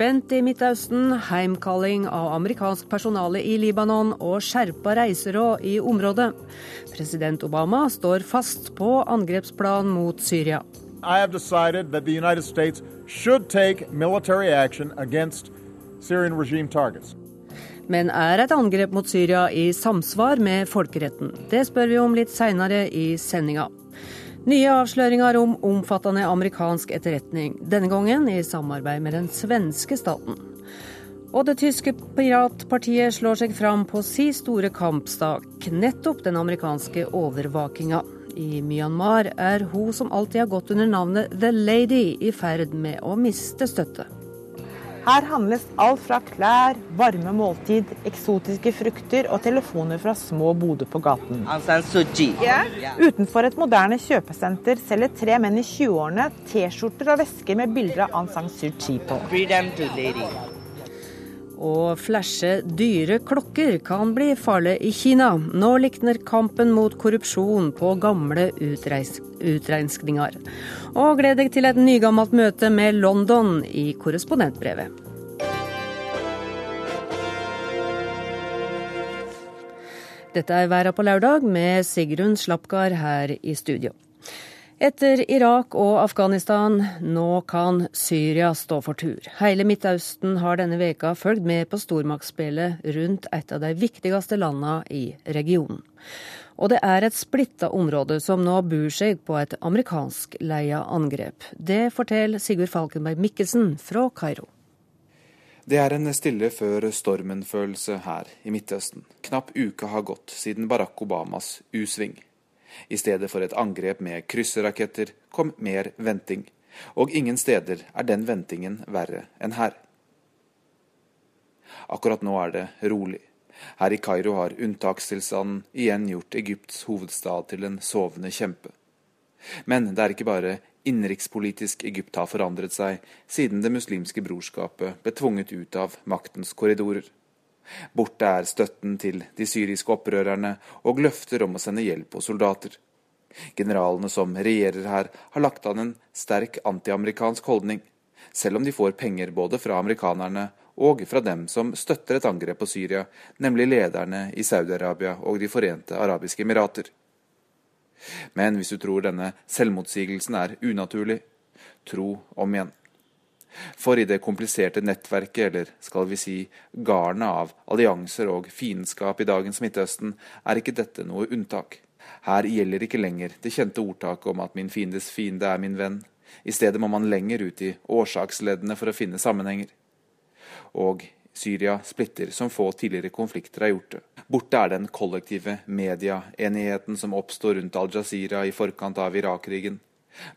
Spent i Midtøsten, heimkalling av amerikansk personale i Libanon og skjerpa reiseråd i området. President Obama står fast på angrepsplan mot Syria. I have decided that the United States should take military action against Syrian regime targets. Men er et angrep mot Syria i samsvar med folkeretten? Det spør vi om litt seinere i sendinga. Nye avsløringer om omfattende amerikansk etterretning, denne gangen i samarbeid med den svenske staten. Og det tyske piratpartiet slår seg fram på si store kampstak, nettopp den amerikanske overvåkinga. I Myanmar er hun som alltid har gått under navnet The Lady, i ferd med å miste støtte. Her handles alt fra klær, varme måltid, eksotiske frukter og telefoner fra små boder på gaten. Utenfor et moderne kjøpesenter selger tre menn i 20-årene T-skjorter og vesker med bilder av Aung San Suu Kyi på. Å flashe dyre klokker kan bli farlig i Kina. Nå likner kampen mot korrupsjon på gamle utregnskninger. Og gled deg til et nygammelt møte med London i korrespondentbrevet. Dette er Væra på lørdag med Sigrun Slapgard her i studio. Etter Irak og Afghanistan, nå kan Syria stå for tur. Hele Midtøsten har denne veka fulgt med på stormaktsspillet rundt et av de viktigste landene i regionen. Og det er et splitta område som nå bor seg på et amerikanskleia angrep. Det forteller Sigurd Falkenberg Mikkelsen fra Kairo. Det er en stille før stormen-følelse her i Midtøsten. Knapp uke har gått siden Barack Obamas U-sving. I stedet for et angrep med krysseraketter kom mer venting. Og ingen steder er den ventingen verre enn her. Akkurat nå er det rolig. Her i Kairo har unntakstilstanden igjen gjort Egypts hovedstad til en sovende kjempe. Men det er ikke bare innenrikspolitisk Egypt har forandret seg siden Det muslimske brorskapet ble tvunget ut av maktens korridorer. Borte er støtten til de syriske opprørerne og løfter om å sende hjelp og soldater. Generalene som regjerer her, har lagt an en sterk antiamerikansk holdning, selv om de får penger både fra amerikanerne og fra dem som støtter et angrep på Syria, nemlig lederne i Saudi-Arabia og De forente arabiske emirater. Men hvis du tror denne selvmotsigelsen er unaturlig, tro om igjen. For i det kompliserte nettverket, eller skal vi si garnet av allianser og fiendskap i dagens Midtøsten, er ikke dette noe unntak. Her gjelder ikke lenger det kjente ordtaket om at min fiendes fiende er min venn. I stedet må man lenger ut i årsaksleddene for å finne sammenhenger. Og Syria splitter som få tidligere konflikter har gjort det. Borte er den kollektive mediaenigheten som oppstår rundt Al-Jazeera i forkant av Irak-krigen.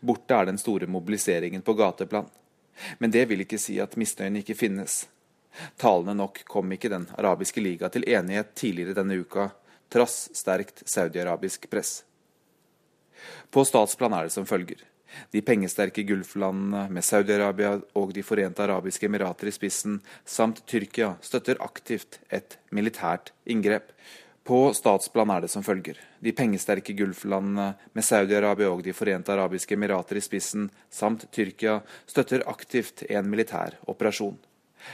Borte er den store mobiliseringen på gateplan. Men det vil ikke si at misnøyen ikke finnes. Talende nok kom ikke Den arabiske liga til enighet tidligere denne uka, trass sterkt saudiarabisk press. På statsplan er det som følger. De pengesterke gulflandene med Saudi-Arabia og De forente arabiske emirater i spissen, samt Tyrkia, støtter aktivt et militært inngrep. På statsplan er det som følger. De pengesterke gulflandene med Saudi-Arabia og De forente arabiske emirater i spissen, samt Tyrkia, støtter aktivt en militær operasjon.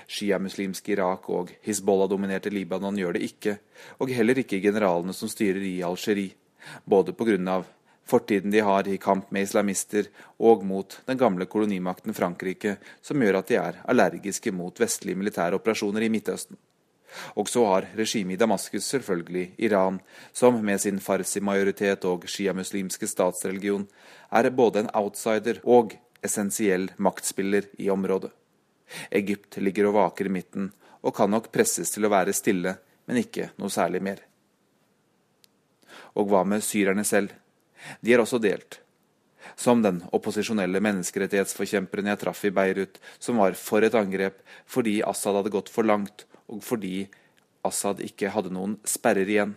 Shia-muslimske Irak og Hizbollah-dominerte Libanon gjør det ikke, og heller ikke generalene som styrer i Algerie, både pga. fortiden de har i kamp med islamister og mot den gamle kolonimakten Frankrike, som gjør at de er allergiske mot vestlige militære operasjoner i Midtøsten. Og så har regimet i Damaskus selvfølgelig Iran, som med sin farsi-majoritet og sjiamuslimske statsreligion er både en outsider og essensiell maktspiller i området. Egypt ligger og vaker i midten, og kan nok presses til å være stille, men ikke noe særlig mer. Og hva med syrerne selv? De er også delt. Som den opposisjonelle menneskerettighetsforkjemperen jeg traff i Beirut, som var for et angrep fordi Assad hadde gått for langt og fordi Assad ikke hadde noen sperrer igjen.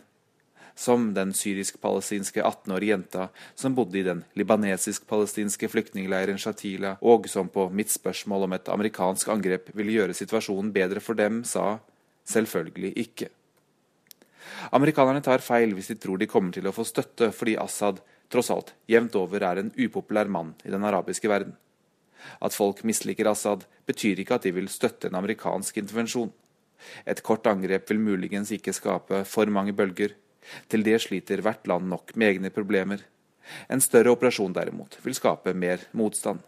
som den syrisk-palestinske 18-årige jenta som bodde i den libanesisk-palestinske flyktningleiren Shatila, og som på mitt spørsmål om et amerikansk angrep ville gjøre situasjonen bedre for dem, sa selvfølgelig ikke. Amerikanerne tar feil hvis de tror de kommer til å få støtte fordi Assad tross alt jevnt over er en upopulær mann i den arabiske verden. At folk misliker Assad, betyr ikke at de vil støtte en amerikansk intervensjon. Et kort angrep vil muligens ikke skape for mange bølger. Til det sliter hvert land nok med egne problemer. En større operasjon derimot vil skape mer motstand.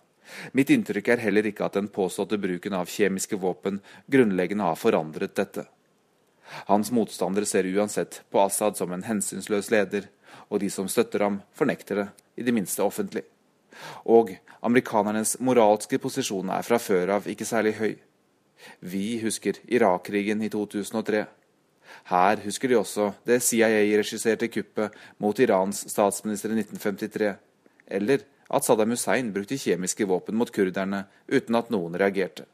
Mitt inntrykk er heller ikke at den påståtte bruken av kjemiske våpen grunnleggende har forandret dette. Hans motstandere ser uansett på Assad som en hensynsløs leder, og de som støtter ham, fornekter det, i det minste offentlig. Og amerikanernes moralske posisjon er fra før av ikke særlig høy. Vi husker Irak-krigen i 2003. Her husker de også det CIA-regisserte kuppet mot Irans statsminister i 1953, eller at Saddam Hussein brukte kjemiske våpen mot kurderne uten at noen reagerte.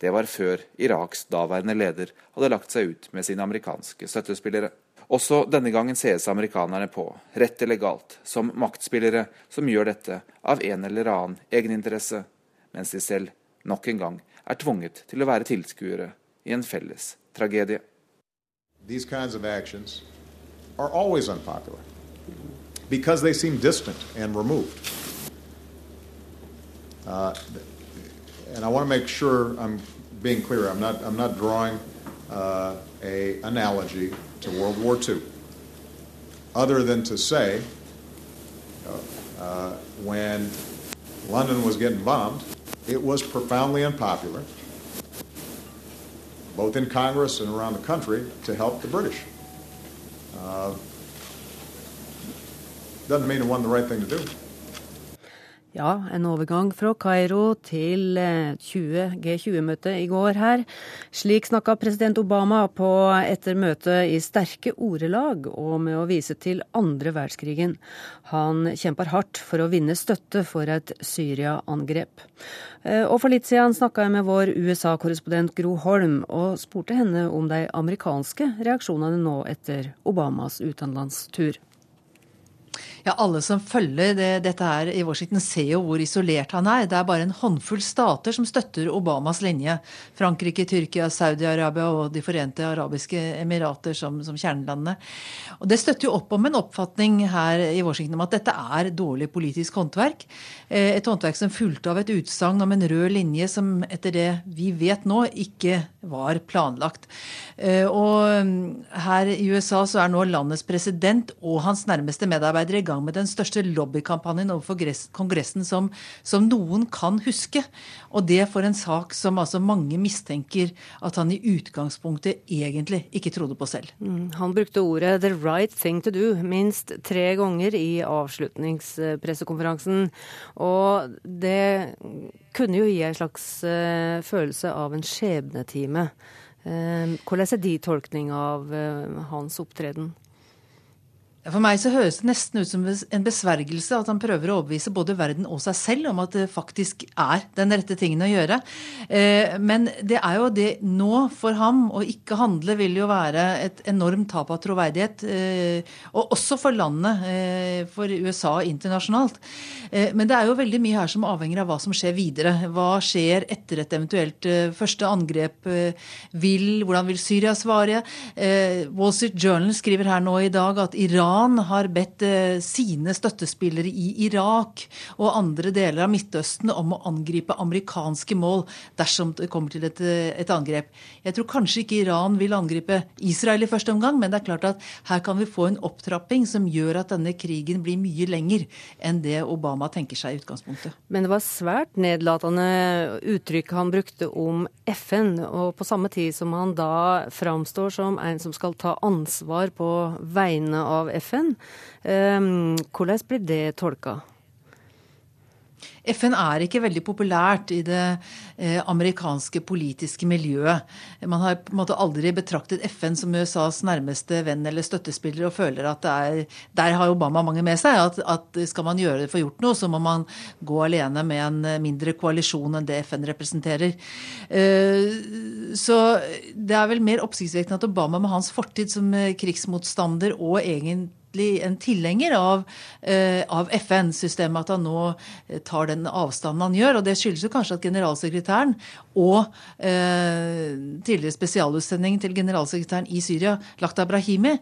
Det var før Iraks daværende leder hadde lagt seg ut med sine amerikanske støttespillere. Også denne gangen sees amerikanerne på, rett eller galt, som maktspillere som gjør dette av en eller annen egeninteresse, mens de selv nok en gang er tvunget til å være tilskuere i en felles tragedie. These kinds of actions are always unpopular because they seem distant and removed. Uh, and I want to make sure I'm being clear. I'm not, I'm not drawing uh, a analogy to World War II, other than to say, uh, when London was getting bombed, it was profoundly unpopular, both in Congress and around the country, to help the British. Uh, doesn't mean it wasn't the right thing to do. Ja, en overgang fra Kairo til G20-møtet i går her. Slik snakka president Obama på etter møtet i sterke ordelag og med å vise til andre verdenskrigen. Han kjemper hardt for å vinne støtte for et Syria-angrep. Og for litt siden snakka jeg med vår USA-korrespondent Gro Holm, og spurte henne om de amerikanske reaksjonene nå etter Obamas utenlandstur. Ja, Alle som følger det, dette her i Washington, ser jo hvor isolert han er. Det er bare en håndfull stater som støtter Obamas linje. Frankrike, Tyrkia, Saudi-Arabia og De forente arabiske emirater som, som, kjernelandene. Og Det støtter jo opp om en oppfatning her i Washington om at dette er dårlig politisk håndverk. Eh, et håndverk som fulgte av et utsagn om en rød linje som etter det vi vet nå, ikke var planlagt. Eh, og mm, her i USA så er nå landets president og hans nærmeste medarbeidere i gang gang med den største lobbykampanjen overfor Kongressen som, som, noen kan huske. Og det for en sak som altså mange mistenker at han i utgangspunktet egentlig ikke trodde på selv. Mm, han brukte ordet 'the right thing to do' minst tre ganger i avslutningspressekonferansen. Og det kunne jo gi en slags uh, følelse av en skjebnetime. Uh, hvordan er de tolkning av uh, hans opptreden? For meg så høres det nesten ut som en besvergelse at han prøver å overbevise både verden og seg selv om at det faktisk er den rette tingen å gjøre. Eh, men det er jo det nå for ham å ikke handle vil jo være et enormt tap av troverdighet. Eh, og også for landet, eh, for USA internasjonalt. Men det er jo veldig mye her som avhenger av hva som skjer videre. Hva skjer etter et eventuelt første angrep? Vil, hvordan vil Syria svare? Wall Street Journal skriver her nå i dag at Iran Iran har bedt eh, sine støttespillere i Irak og andre deler av Midtøsten om å angripe amerikanske mål dersom det kommer til et, eh, et angrep. Jeg tror kanskje ikke Iran vil angripe Israel i første omgang, men det er klart at her kan vi få en opptrapping som gjør at denne krigen blir mye lenger enn det Obama tenker seg i utgangspunktet. Men det var svært nedlatende uttrykk han brukte om FN, og på samme tid som han da framstår som en som skal ta ansvar på vegne av FN. FN. Ehm, hvordan blir det tolka? FN er ikke veldig populært i det eh, amerikanske politiske miljøet. Man har på en måte aldri betraktet FN som USAs nærmeste venn eller støttespiller, og føler at det er Der har Obama mange med seg. At, at skal man gjøre det for gjort noe, så må man gå alene med en mindre koalisjon enn det FN representerer. Eh, så det er vel mer oppsiktsvekkende at Obama med hans fortid som krigsmotstander og egentlig egentlig en tilhenger av, eh, av FN-systemet, at han nå eh, tar den avstanden han gjør. Og det skyldes jo kanskje at generalsekretæren og eh, tidligere spesialutsending til generalsekretæren i Syria, Lakta Brahimi,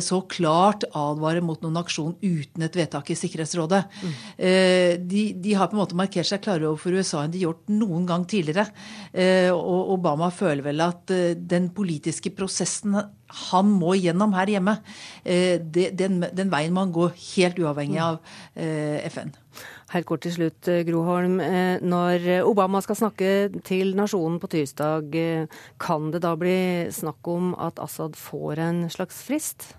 så klart advarer mot noen aksjon uten et vedtak i Sikkerhetsrådet. Mm. De, de, har på en måte markert seg klarere overfor USA enn de har gjort noen gang tidligere. Og Obama føler vel at den politiske prosessen han må gjennom her hjemme. Eh, den, den, veien man går helt uavhengig av eh, FN. Helt kort til slutt, eh, Groholm. Når Obama skal snakke til nasjonen på tirsdag, kan det da bli snakk om at Assad får en slags frist?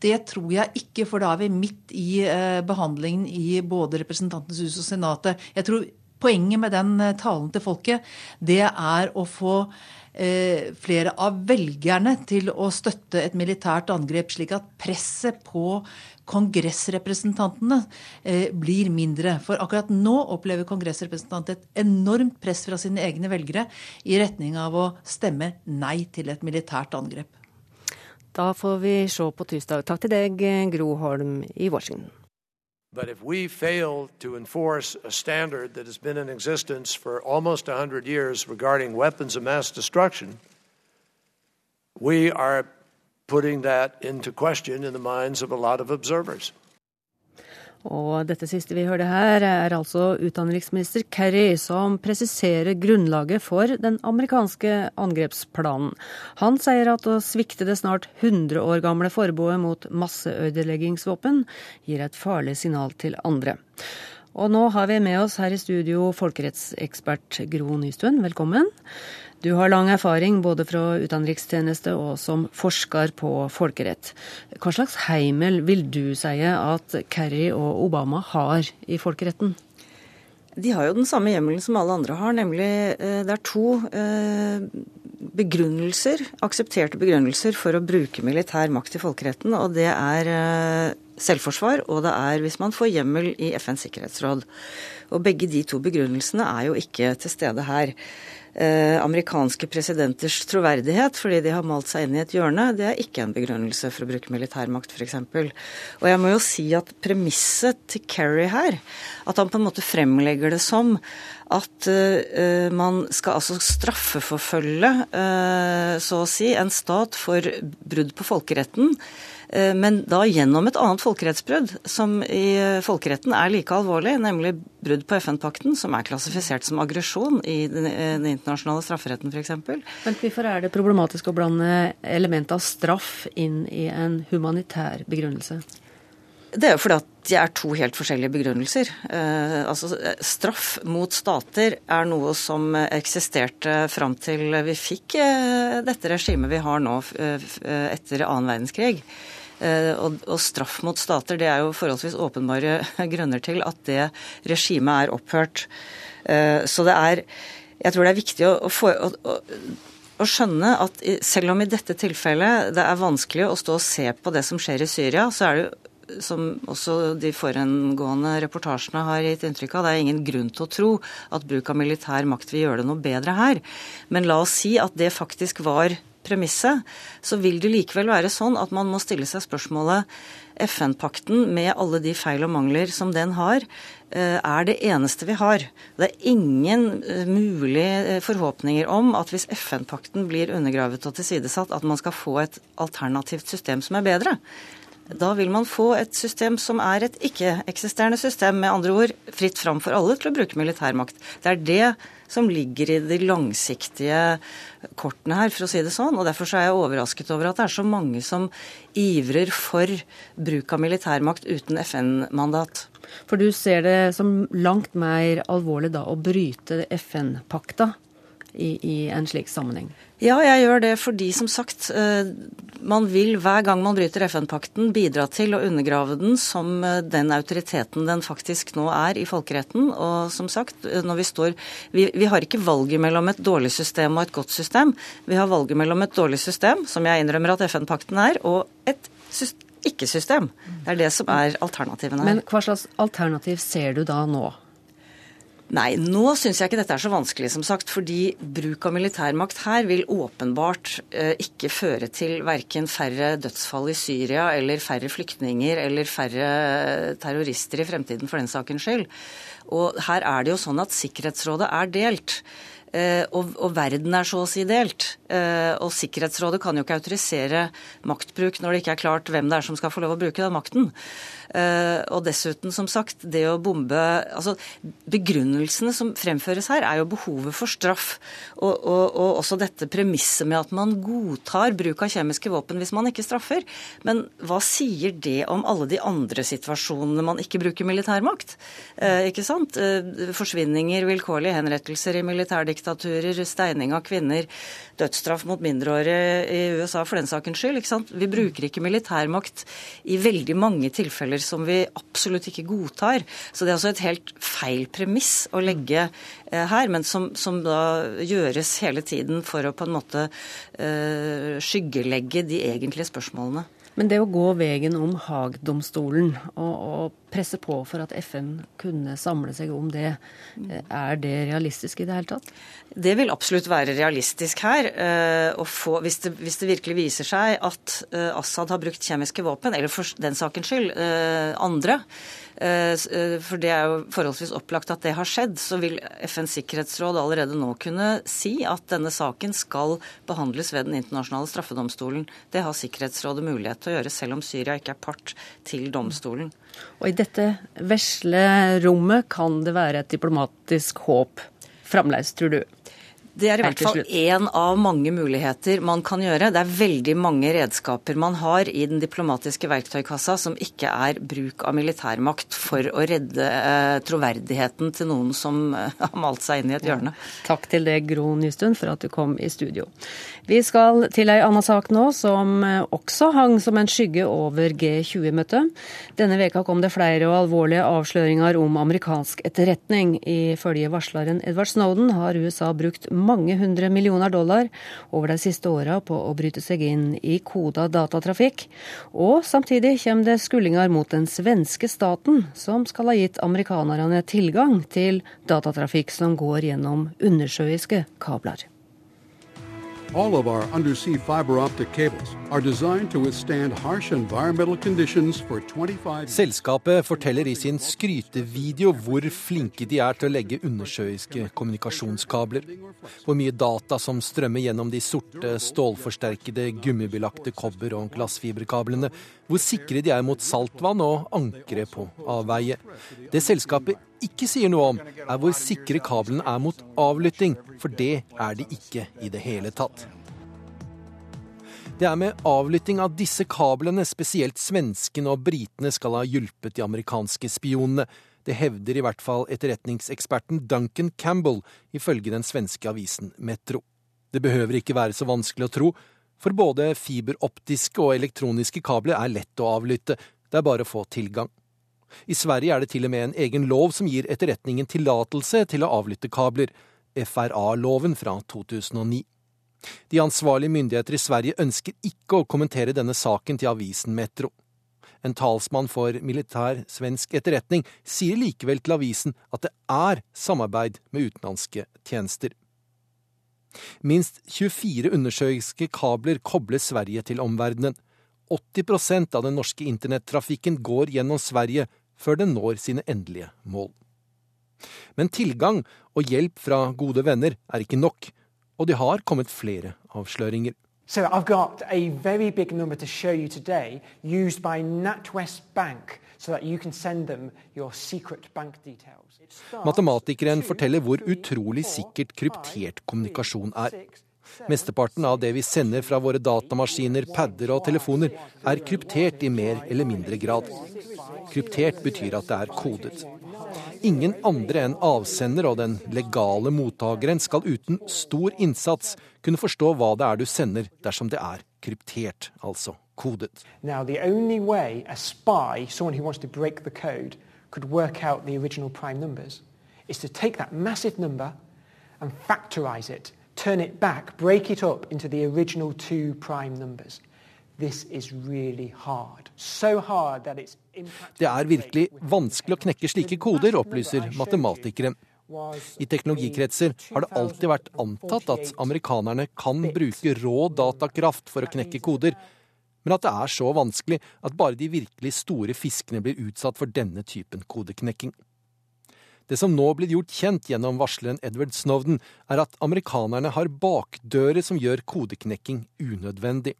Det tror jeg ikke, for da er vi midt i behandlingen i både Representantenes hus og Senatet. Jeg tror poenget med den talen til folket, det er å få Eh, flere av velgerne til å støtte et militært angrep, slik at presset på kongressrepresentantene eh, blir mindre. For akkurat nå opplever kongressrepresentanter et enormt press fra sine egne velgere i retning av å stemme nei til et militært angrep. Da får vi se på tirsdag. Takk til deg, Gro Holm i Washington. But if we fail to enforce a standard that has been in existence for almost 100 years regarding weapons of mass destruction, we are putting that into question in the minds of a lot of observers. Og dette siste vi hørte her, er altså utenriksminister Kerry som presiserer grunnlaget for den amerikanske angrepsplanen. Han sier at å svikte det snart 100 år gamle forbudet mot masseødeleggingsvåpen gir et farlig signal til andre. Og nå har vi med oss her i studio folkerettsekspert Gro Nystuen, velkommen. Du har lang erfaring både fra utenrikstjeneste og som forsker på folkerett. Hva slags heimel vil du si at Kerry og Obama har i folkeretten? De har jo den samme hjemmelen som alle andre har, nemlig eh, det er to eh, begrunnelser, aksepterte begrunnelser for å bruke militær makt i folkeretten. Og det er eh, selvforsvar, og det er hvis man får hjemmel i FNs sikkerhetsråd. Og begge de to begrunnelsene er jo ikke til stede her amerikanske presidenters troverdighet fordi de har malt seg inn i et hjørne, det er ikke en begrunnelse for å bruke militærmakt, f.eks. Og jeg må jo si at premisset til Kerry her, at han på en måte fremlegger det som at uh, man skal altså straffeforfølge, uh, så å si, en stat for brudd på folkeretten Eh, men da gjennom et annet folkerettsbrudd, som i folkeretten er like alvorlig, nemlig brudd på FN-pakten, som er klassifisert som aggresjon i den, eh, internasjonale strafferetten f.eks. Men hvorfor er det problematisk å blande elementet av straff inn i en humanitær begrunnelse? Det er jo fordi at det er to helt forskjellige begrunnelser. Eh, altså, straff mot stater er noe som eksisterte fram til vi fikk eh, dette regimet vi har nå eh, etter annen verdenskrig. Eh, og, og, straff mot stater, det er jo forholdsvis åpenbare grunner til at det regimet er opphørt. Eh, så det er Jeg tror det er viktig å, å, få, å, å skjønne at selv om i dette tilfellet det er vanskelig å stå og se på det som skjer i Syria, så er det jo som også de forengående reportasjene har gitt inntrykk av, det er ingen grunn til å tro at bruk av militær makt vil gjøre det noe bedre her. Men la oss si at det faktisk var premisset, så vil det likevel være sånn at man må stille seg spørsmålet FN-pakten med alle de feil og mangler som den har, eh, er det eneste vi har. Det er ingen eh, mulige eh, forhåpninger om at hvis FN-pakten blir undergravet og tilsidesatt, at man skal få et alternativt system som er bedre. Da vil man få et system som er et ikke-eksisterende system. Med andre ord fritt fram for alle til å bruke militærmakt. Det er det som ligger i de langsiktige kortene her, for å si det sånn. Og derfor er jeg overrasket over at det er så mange som ivrer for bruk av militærmakt uten FN-mandat. For du ser det som langt mer alvorlig da å bryte FN-pakta i, i en slik sammenheng? Ja, jeg gjør det fordi, som sagt, eh, man vil hver gang man bryter FN-pakten bidra til å undergrave den som eh, den autoriteten den faktisk nå er i folkeretten. Og som sagt, eh, når vi står vi, vi har ikke valget mellom et dårlig system og et godt system. Vi har valget mellom et dårlig system, som jeg innrømmer at FN-pakten er, og et ikke-system. Det er det som er alternativene her. Men hva slags alternativ ser du da nå? Nei, nå syns jeg ikke dette er så vanskelig, som sagt. Fordi bruk av militærmakt her vil åpenbart eh, ikke føre til verken færre dødsfall i Syria eller færre flyktninger eller færre terrorister i fremtiden, for den sakens skyld. Og her er det jo sånn at Sikkerhetsrådet er delt. Eh, og, og, verden er så å si delt. Eh, og Sikkerhetsrådet kan jo ikke autorisere maktbruk når det ikke er klart hvem det er som skal få lov å bruke den makten. Eh, og dessuten, som sagt, det å bombe Altså, begrunnelsene som fremføres her, er jo behovet for straff. Og, og, og også dette premisset med at man godtar bruk av kjemiske våpen hvis man ikke straffer. Men hva sier det om alle de andre situasjonene man ikke bruker militærmakt? Eh, ikke sant? Eh, forsvinninger, vilkårlige henrettelser i militærdiktaturer, steining av kvinner, dødsstraff mot mindreårige i USA for den sakens skyld. ikke sant? Vi bruker ikke militærmakt i veldig mange tilfeller som vi absolutt ikke godtar. Så det er altså et helt feil premiss å legge eh, her, men som, som, da gjøres hele tiden for å på en måte uh, skyggelegge de egentlige spørsmålene. Men det å gå veien om Haag-domstolen og, og, presse på for at FN kunne samle seg om det, eh, er det realistisk i det hele tatt? Det vil absolutt være realistisk her. Få, hvis, det, hvis, det, virkelig viser seg at Assad har brukt kjemiske våpen, eller for den sakens skyld andre, Eh, eh, for det er jo forholdsvis opplagt at det har skjedd, så vil FNs sikkerhetsråd allerede nå kunne si at denne saken skal behandles ved Den internasjonale straffedomstolen. Det har Sikkerhetsrådet mulighet til å gjøre, selv om Syria ikke er part til domstolen. Og i dette vesle rommet kan det være et diplomatisk håp fremdeles, tror du? Det er i hvert fall én av mange muligheter man kan gjøre. Det er veldig mange redskaper man har i den diplomatiske verktøykassa som ikke er bruk av militærmakt for å redde eh, troverdigheten til noen som eh, har malt seg inn i et hjørne. Ja. Takk til deg, Gro Nystuen, for at du kom i studio. Vi skal til ei anna sak nå, som eh, også hang som en skygge over G20-møtet. Denne veka kom det flere og alvorlige avsløringer om amerikansk etterretning. Ifølge varsleren Edward Snowden har USA brukt mange hundre millioner dollar over de siste åra på å bryte seg inn i koda datatrafikk. Og samtidig kommer det skullinger mot den svenske staten, som skal ha gitt amerikanerne tilgang til datatrafikk som går gjennom undersjøiske kabler. All of our undersea fiber optic cables are designed to withstand harsh environmental conditions for 25 Selskapet forteller i sin skrytevideo hvor flinke de er til å legge undersjøiske kommunikasjonskabler. Hvor mye data som strømmer gjennom de sorte, stålforsterkede, gummibelagte kobber- og glassfiberkablene. Hvor sikre de er mot saltvann og ankre på avveie. Det selskapet ikke sier noe om, er hvor sikre kablene er mot avlytting, for det er de ikke i det hele tatt. Det er med avlytting av disse kablene spesielt svenskene og britene skal ha hjulpet de amerikanske spionene. Det hevder i hvert fall etterretningseksperten Duncan Campbell, ifølge den svenske avisen Metro. Det behøver ikke være så vanskelig å tro, for både fiberoptiske og elektroniske kabler er lett å avlytte, det er bare å få tilgang. I Sverige er det til og med en egen lov som gir etterretningen tillatelse til å avlytte kabler, FRA-loven fra 2009. De ansvarlige myndigheter i Sverige ønsker ikke å kommentere denne saken til avisen Metro. En talsmann for militær svensk etterretning sier likevel til avisen at det er samarbeid med utenlandske tjenester. Minst 24 undersjøiske kabler kobler Sverige til omverdenen. 80% av den norske internettrafikken går gjennom Sverige før den når sine endelige mål. Men tilgang og hjelp fra gode venner er ikke nok, og det har kommet flere avsløringer. So I've got a very big number to show you today, used by NatWest Bank, so that you can send them your secret bank details. Matematikeren forteller hvor utrolig sikkert kryptert kommunikasjon er. Mesteparten av det vi sender fra våre datamaskiner, padder og telefoner, er kryptert i mer eller mindre grad. Kryptert betyr at det er kodet. Ingen andre enn avsender og den legale mottakeren skal uten stor innsats kunne forstå hva det er du sender, dersom det er kryptert, altså kodet. Now, the only way a spy, someone who wants could work out the original prime numbers is to take that massive number and factorize it, turn it back, break it up into the original two prime numbers. This is really hard. So hard that it's Det er virkelig vanskelig å knekke slike koder, opplyser matematikere. I teknologikretser har det alltid vært antatt at amerikanerne kan bruke rå datakraft for å knekke koder, men at det er så vanskelig at bare de virkelig store fiskene blir utsatt for denne typen kodeknekking. Det som nå blir gjort kjent gjennom varsleren Edward Snowden, er at amerikanerne har bakdører som gjør kodeknekking unødvendig.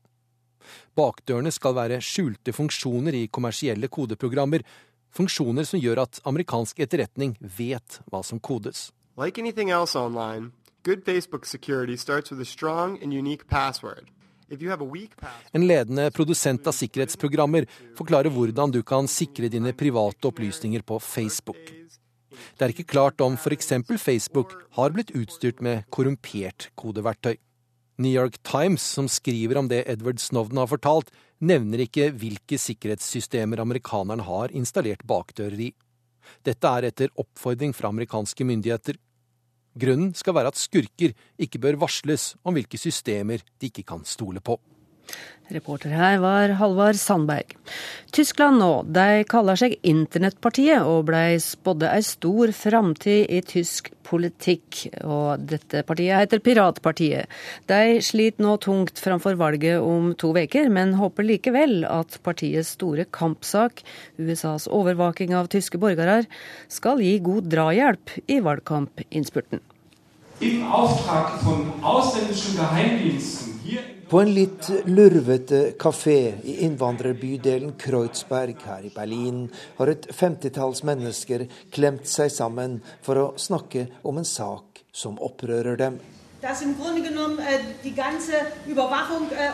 Bakdørene skal være skjulte funksjoner i kommersielle kodeprogrammer, funksjoner som gjør at amerikansk etterretning vet hva som kodes. Like anything else online, good Facebook security starts with a strong and unique password. En ledende produsent av sikkerhetsprogrammer forklarer hvordan du kan sikre dine private opplysninger på Facebook. Det er ikke klart om f.eks. Facebook har blitt utstyrt med korrumpert kodeverktøy. New York Times, som skriver om det Edward Snowden har fortalt, nevner ikke hvilke sikkerhetssystemer amerikanerne har installert bakdører i. Dette er etter oppfordring fra amerikanske myndigheter. Grunnen skal være at skurker ikke bør varsles om hvilke systemer de ikke kan stole på. Reporter her var Halvard Sandberg. Tyskland nå, de kaller seg Internettpartiet og blei spådde ei stor framtid i tysk politikk. Og dette partiet heter Piratpartiet. De sliter nå tungt framfor valget om to uker, men håper likevel at partiets store kampsak, USAs overvaking av tyske borgere, skal gi god drahjelp i valgkampinnspurten. Im Auftrag von ausländischen Geheimdiensten på en litt lurvete kafé i innvandrerbydelen Kreuzberg her i Berlin har et femtitalls mennesker klemt seg sammen for å snakke om en sak som opprører dem. Dass im Grunde genommen äh, die ganze Überwachung äh,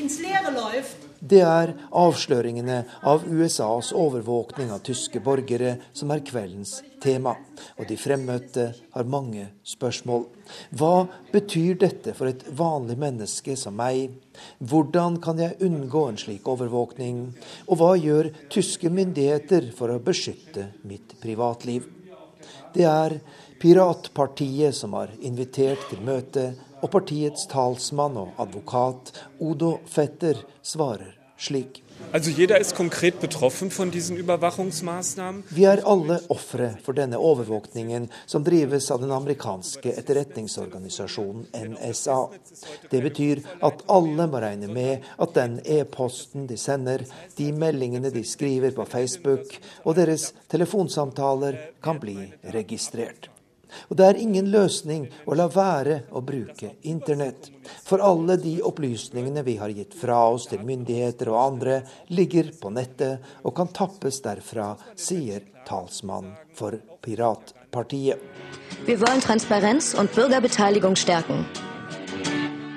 ins Leere läuft det er avsløringene av USAs overvåkning av tyske borgere som er kveldens tema. Og de fremmøtte har mange spørsmål. Hva betyr dette for et vanlig menneske som meg? Hvordan kan jeg unngå en slik overvåkning? Og hva gjør tyske myndigheter for å beskytte mitt privatliv? Det er Piratpartiet som har invitert til møte og partiets talsmann og advokat Odo Fetter svarer slik. Also jeder ist konkret betroffen von diesen Vi er alle ofre for denne overvåkningen som drives av den amerikanske etterretningsorganisasjonen NSA. Det betyr at alle må regne med at den e-posten de sender, de meldingene de skriver på Facebook og deres telefonsamtaler kan bli registrert. Og det er ingen løsning å la være å bruke Internett. For alle de opplysningene vi har gitt fra oss til myndigheter og andre, ligger på nettet og kan tappes derfra, sier talsmann for Piratpartiet. Vi vil transparens og bürgerbeteiligung stärken.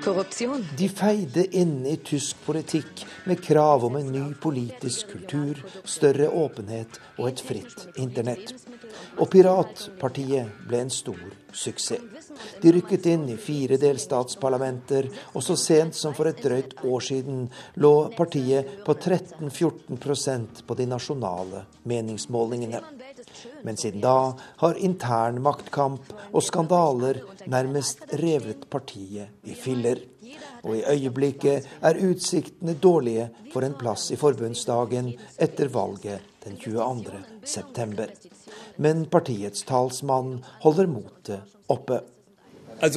De feide inn i tysk politikk med krav om en ny politisk kultur, større åpenhet og et fritt internett. Og Piratpartiet ble en stor suksess. De rykket inn i fire delstatsparlamenter, og så sent som for et drøyt år siden lå partiet på 13-14% på de nasjonale meningsmålingene. Men siden da har intern maktkamp og skandaler nærmest revet partiet i filler. Og i øyeblikket er utsiktene dårlige for en plass i forbundsdagen etter valget den 22. september men partiets talsmann holder motet oppe. Jeg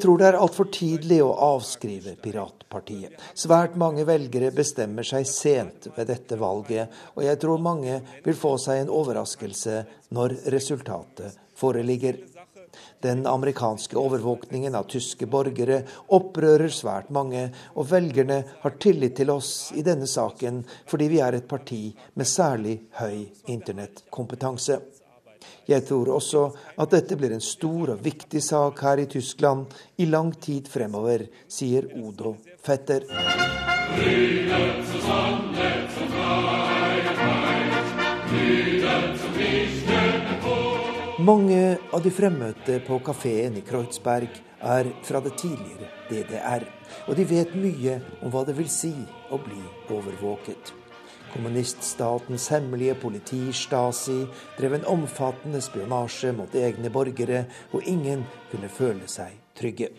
tror det er altfor tidlig å avskrive piratpartiet. Svært mange velgere bestemmer seg sent ved dette valget, og jeg tror mange vil få seg en overraskelse når resultatet foreligger. Den amerikanske overvåkningen av tyske borgere opprører svært mange, og velgerne har tillit til oss i denne saken fordi vi er et parti med særlig høy internettkompetanse. Jeg tror også at dette blir en stor og viktig sak her i Tyskland i lang tid fremover, sier Odo Fetter. Frieden, Mange av de fremmøtte på kafeen i Kreuzberg er fra det tidligere DDR, og de vet mye om hva det vil si å bli overvåket. Kommuniststatens hemmelige politi, Stasi, drev en omfattende spionasje mot egne borgere, og ingen kunne føle seg trygge.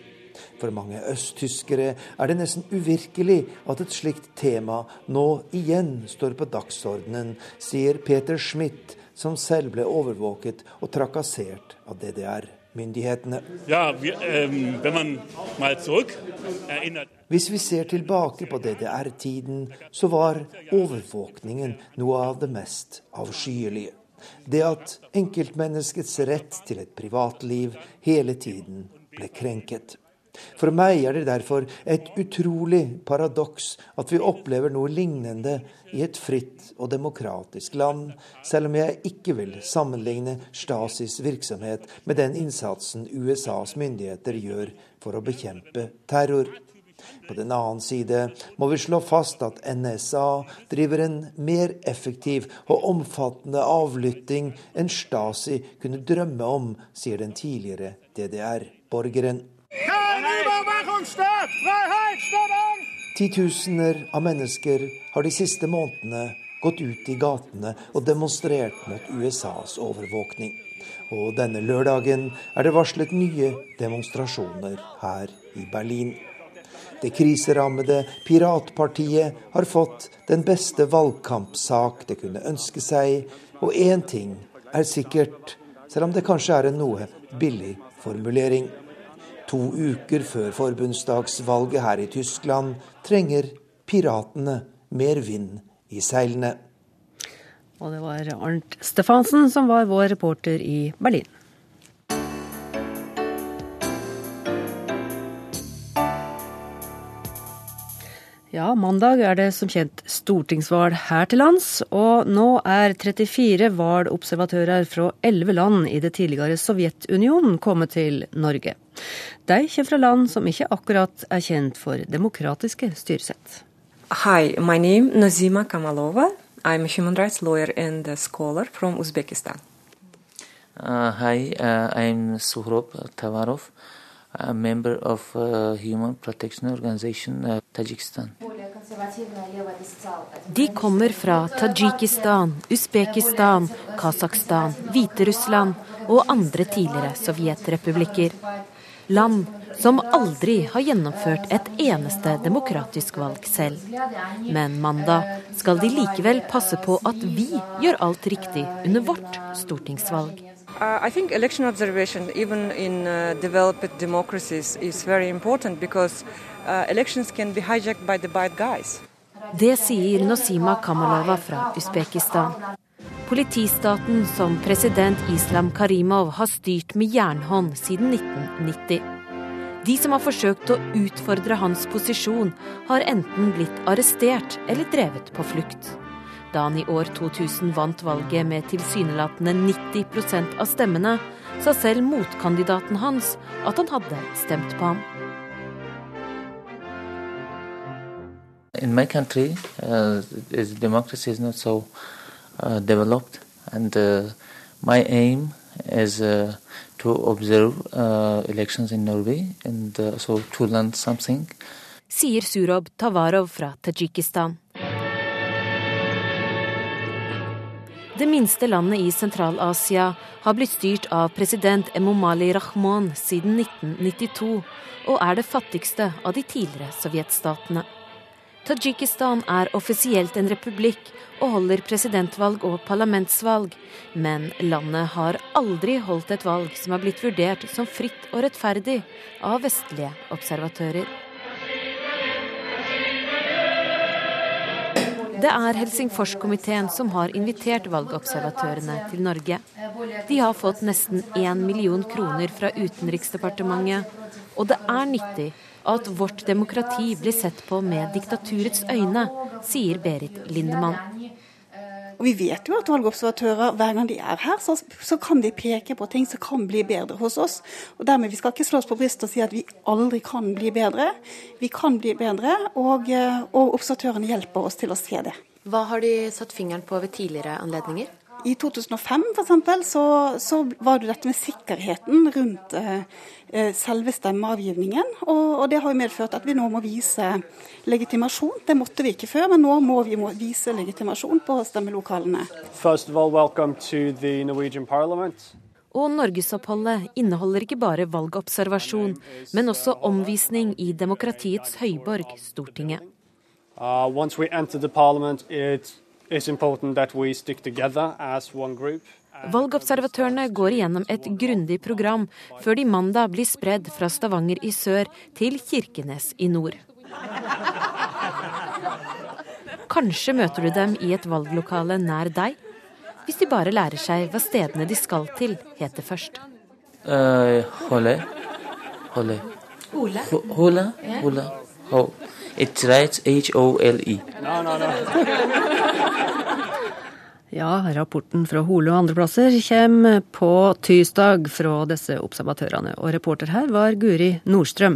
For mange østtyskere er det nesten uvirkelig at et slikt tema nå igjen står på dagsordenen, sier Peter Schmidt, som selv ble overvåket og trakassert av DDR-myndighetene. Ja, um, hvis vi ser tilbake på DDR-tiden, så var overvåkningen noe av det mest avskyelige. Det at enkeltmenneskets rett til et privatliv hele tiden ble krenket. For meg er det derfor et utrolig paradoks at vi opplever noe lignende i et fritt og demokratisk land, selv om jeg ikke vil sammenligne Stasis virksomhet med den innsatsen USAs myndigheter gjør for å bekjempe terror. På den annen side må vi slå fast at NSA driver en mer effektiv og omfattende avlytting enn Stasi kunne drømme om, sier den tidligere DDR-borgeren. Titusener av mennesker har de siste månedene gått ut i gatene og demonstrert mot USAs overvåkning. Og denne lørdagen er det varslet nye demonstrasjoner her i Berlin. Det kriserammede piratpartiet har fått den beste valgkampsak det kunne ønske seg, og én ting er sikkert, selv om det kanskje er en noe billig formulering. To uker før forbundsdagsvalget her i Tyskland trenger piratene mer vind i seilene. Og det var Arnt Stefansen som var vår reporter i Berlin. Ja, mandag er det som kjent stortingsvalg her til lands, og nå er 34 valgobservatører fra 11 land i det tidligere Sovjetunionen kommet til Norge. De kommer fra land som ikke akkurat er kjent for demokratiske styresett. Hi, my name Nazima Kamalova. I'm a human rights lawyer and a scholar from Uzbekistan. Uh, hi, uh, I'm Suhrob Tavarov a member of uh, Human Protection Organization uh, Tajikistan. De kommer fra Tadsjikistan, Usbekistan, Kasakhstan, Hviterussland og andre tidligere sovjetrepublikker. Land som aldri har gjennomført et eneste demokratisk valg selv. Men mandag skal de likevel passe på at vi gjør alt riktig under vårt stortingsvalg. Uh, I think election observation, even in uh, developed democracies, is very important because uh, elections can be hijacked by the bad guys. Det sier Nosima Kamalova fra Usbekistan. Politistaten som president Islam Karimov har styrt med jernhånd siden 1990. De som har forsøkt å utfordre hans posisjon, har enten blitt arrestert eller drevet på flukt da han i år 2000 vant valget med tilsynelatende 90% av stemmene, sa selv motkandidaten hans at han hadde stemt på ham. In my country, uh, democracy is not so uh, developed, and uh, my aim is uh, to observe uh, elections in Norway and uh, so to learn something. Sier Surob Tavarov fra Tadsjikistan. Det minste landet i Sentral-Asia har blitt styrt av president Emomali Rahman siden 1992, og er det fattigste av de tidligere sovjetstatene. Tadsjikistan er offisielt en republikk og holder presidentvalg og parlamentsvalg, men landet har aldri holdt et valg som har blitt vurdert som fritt og rettferdig av vestlige observatører. Det er Helsingforskomiteen som har invitert valgobservatørene til Norge. De har fått nesten én million kroner fra Utenriksdepartementet. Og det er nyttig at vårt demokrati blir sett på med diktaturets øyne, sier Berit Lindemann. Og Vi vet jo at valgobservatører, hver gang de er her, så, så, kan de peke på ting som kan bli bedre hos oss. Og dermed Vi skal ikke slå oss på brystet og si at vi aldri kan bli bedre. Vi kan bli bedre, og, og observatørene hjelper oss til å se det. Hva har de satt fingeren på ved tidligere anledninger? I 2005 for eksempel, så, så var det dette med sikkerheten rundt eh, selve stemmeavgivningen. Og, og, det har jo medført at vi nå må vise legitimasjon. Det måtte vi ikke før, men nå må vi må vise legitimasjon på stemmelokalene. First of all, welcome to the Norwegian Parliament. Og norgesoppholdet inneholder ikke bare valgobservasjon, men også omvisning i demokratiets høyborg, Stortinget. Uh, once we enter the parliament, it is important that we stick together as one group. Valgobservatørene går igjennom et grundig program før de mandag blir spredd fra Stavanger i sør til Kirkenes i nord. Kanskje møter du dem i et valglokale nær deg, hvis de bare lærer seg hva stedene de skal til, heter først. Uh, hole. Hole. Hole? Hole. Hole. Hole. It writes H-O-L-E. No, no, no. Ja, rapporten fra Hole og andre plasser kommer på tirsdag fra disse observatørene. Og reporter her var Guri Nordstrøm.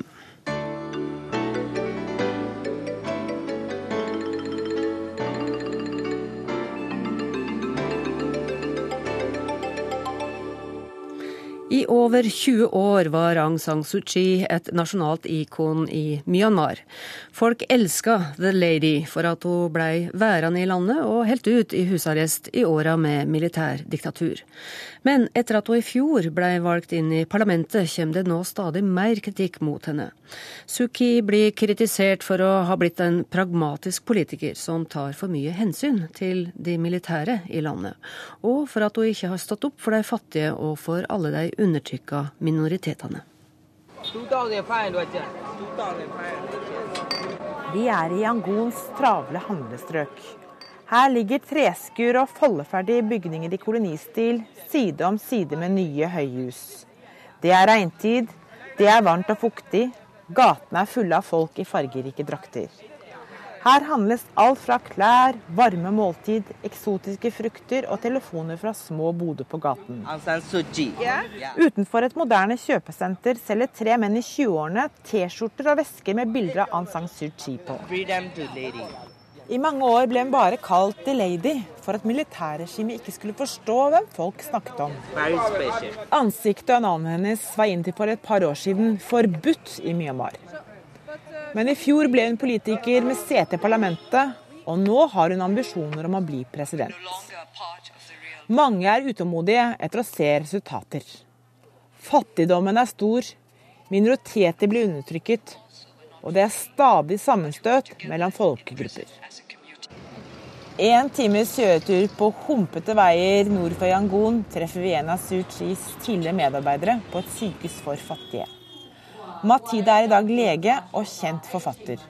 Over 20 år var Aung San Suu Kyi et nasjonalt ikon i Myanmar. Folk elska The Lady for at hun blei værende i landet og helt ut i husarrest i åra med militærdiktatur. Men etter at hun i fjor blei valgt inn i parlamentet, kommer det nå stadig mer kritikk mot henne. Suu Kyi blir kritisert for å ha blitt en pragmatisk politiker som tar for mye hensyn til de militære i landet, og for at hun ikke har stått opp for de fattige og for alle de undertrykka minoritetene. Vi er i Yangons travle handlestrøk. Her ligger treskur og foldeferdige bygninger i kolonistil side om side med nye høyhus. Det er regntid, det er varmt og fuktig, gatene er fulle av folk i fargerike drakter. Her handles alt fra klær, varme måltid, eksotiske frukter og telefoner fra små boder på gaten. Utenfor et moderne kjøpesenter selger tre menn i 20-årene T-skjorter og vesker med bilder av Aung San Suu Kyi på. I mange år ble hun bare kalt The Lady for at militærregimet ikke skulle forstå hvem folk snakket om. Ansiktet og navnet hennes var inntil for et par år siden forbudt i Myanmar. Men i fjor ble hun politiker med sete i parlamentet, og nå har hun ambisjoner om å bli president. Mange er utålmodige etter å se resultater. Fattigdommen er stor, minoriteter blir undertrykket, og det er stadig sammenstøt mellom folkegrupper. En times kjøretur på humpete veier nord for Yangon treffer vi en av Suu Kyis tidligere medarbeidere på et sykehus for fattige. Matida er i dag lege og kjent forfatter.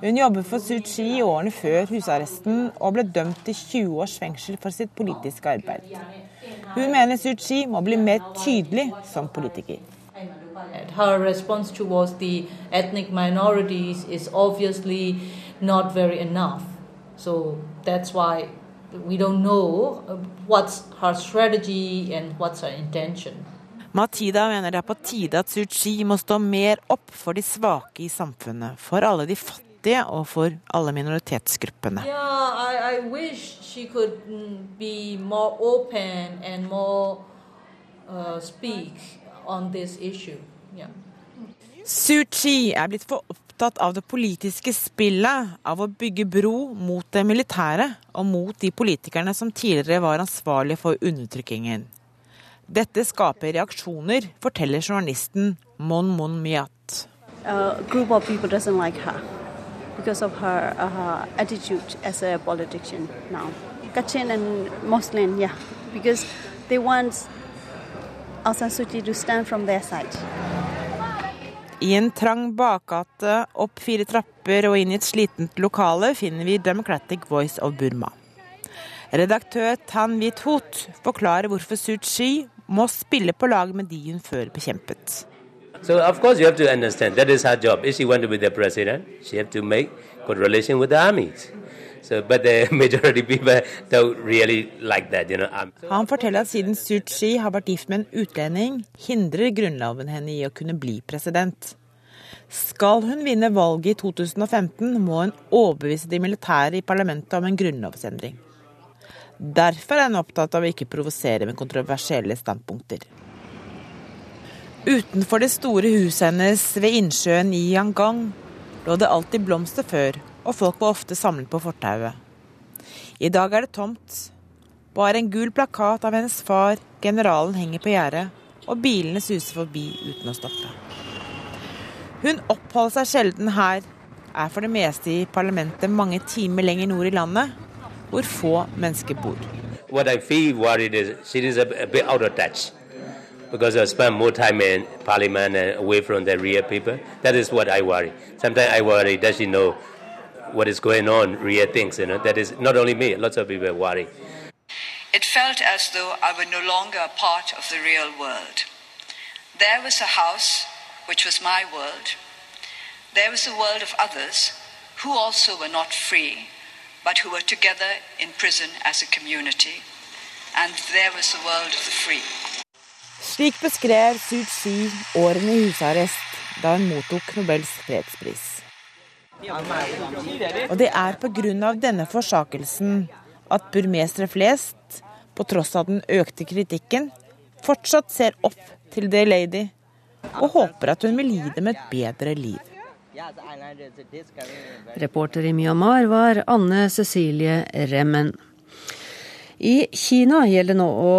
Hun jobbet for Suu Kyi i årene før husarresten og ble dømt til 20 års fengsel for sitt politiske arbeid. Hun mener Suu Kyi må bli mer tydelig som politiker. Her response towards the ethnic minorities is obviously not very enough. So that's why we don't know what's her strategy and what's her intention. Matida mener det er på tide at Suu Kyi må stå mer opp for de svake i samfunnet, for alle de fattige og for alle minoritetsgruppene. Yeah, I, I wish she could be more open and more uh, speak on this issue. Yeah. Suu Kyi er blitt for opptatt av det politiske spillet, av å bygge bro mot det militære og mot de politikerne som tidligere var ansvarlige for undertrykkingen. Dette skaper reaksjoner, forteller journalisten Mon Mon Myat. A group of people doesn't like her because her uh, attitude as a politician now. Kachin and Muslim, yeah, because they want Aung San Suu Kyi to stand from their side. I en trang bakgate, opp fire trapper og inn i et slitent lokale finner vi Democratic Voice of Burma. Redaktør Tan Wit Hot forklarer hvorfor Suu Kyi må spille på lag med de hun før bekjempet. So of course you have to understand that is her job. If she want to be the president, she have to make good relation with the armies. So, but the majority people really like that, you know. Han forteller at siden Suu Kyi har vært gift med en utlending, hindrer grunnloven henne i å kunne bli president. Skal hun vinne valget i 2015, må hun overbevise de militære i parlamentet om en grunnlovsendring. Derfor er han opptatt av å ikke provosere med kontroversielle standpunkter. Utenfor det store huset hennes ved innsjøen i Yangang lå det alltid blomster før, og folk var ofte samlet på fortauet. I dag er det tomt. Bare en gul plakat av hennes far, generalen, henger på gjerdet, og bilene suser forbi uten å stoppe. Hun oppholder seg sjelden her, er for det meste i parlamentet mange timer lenger nord i landet, hvor få mennesker bor. What I feel worried is she is a, a bit out of touch because I spend more time in parliament and away from the real people. That is what I worry. Sometimes I worry does she know what is going on, real things, you know. That is not only me, lots of people worry. It felt as though I were no longer a part of the real world. There was a house which was my world. There was a world of others who also were not free, but who were together in prison as a community. And there was the world of the free. Slik beskrev Suu Kyi årene i husarrest da hun mottok Nobels fredspris. Og det er pga. denne forsakelsen at burmesere flest, på tross av den økte kritikken, fortsatt ser opp til The Lady og håper at hun vil gi dem et bedre liv. Reporter i Myanmar var Anne Cecilie Remmen. I Kina gjelder det nå å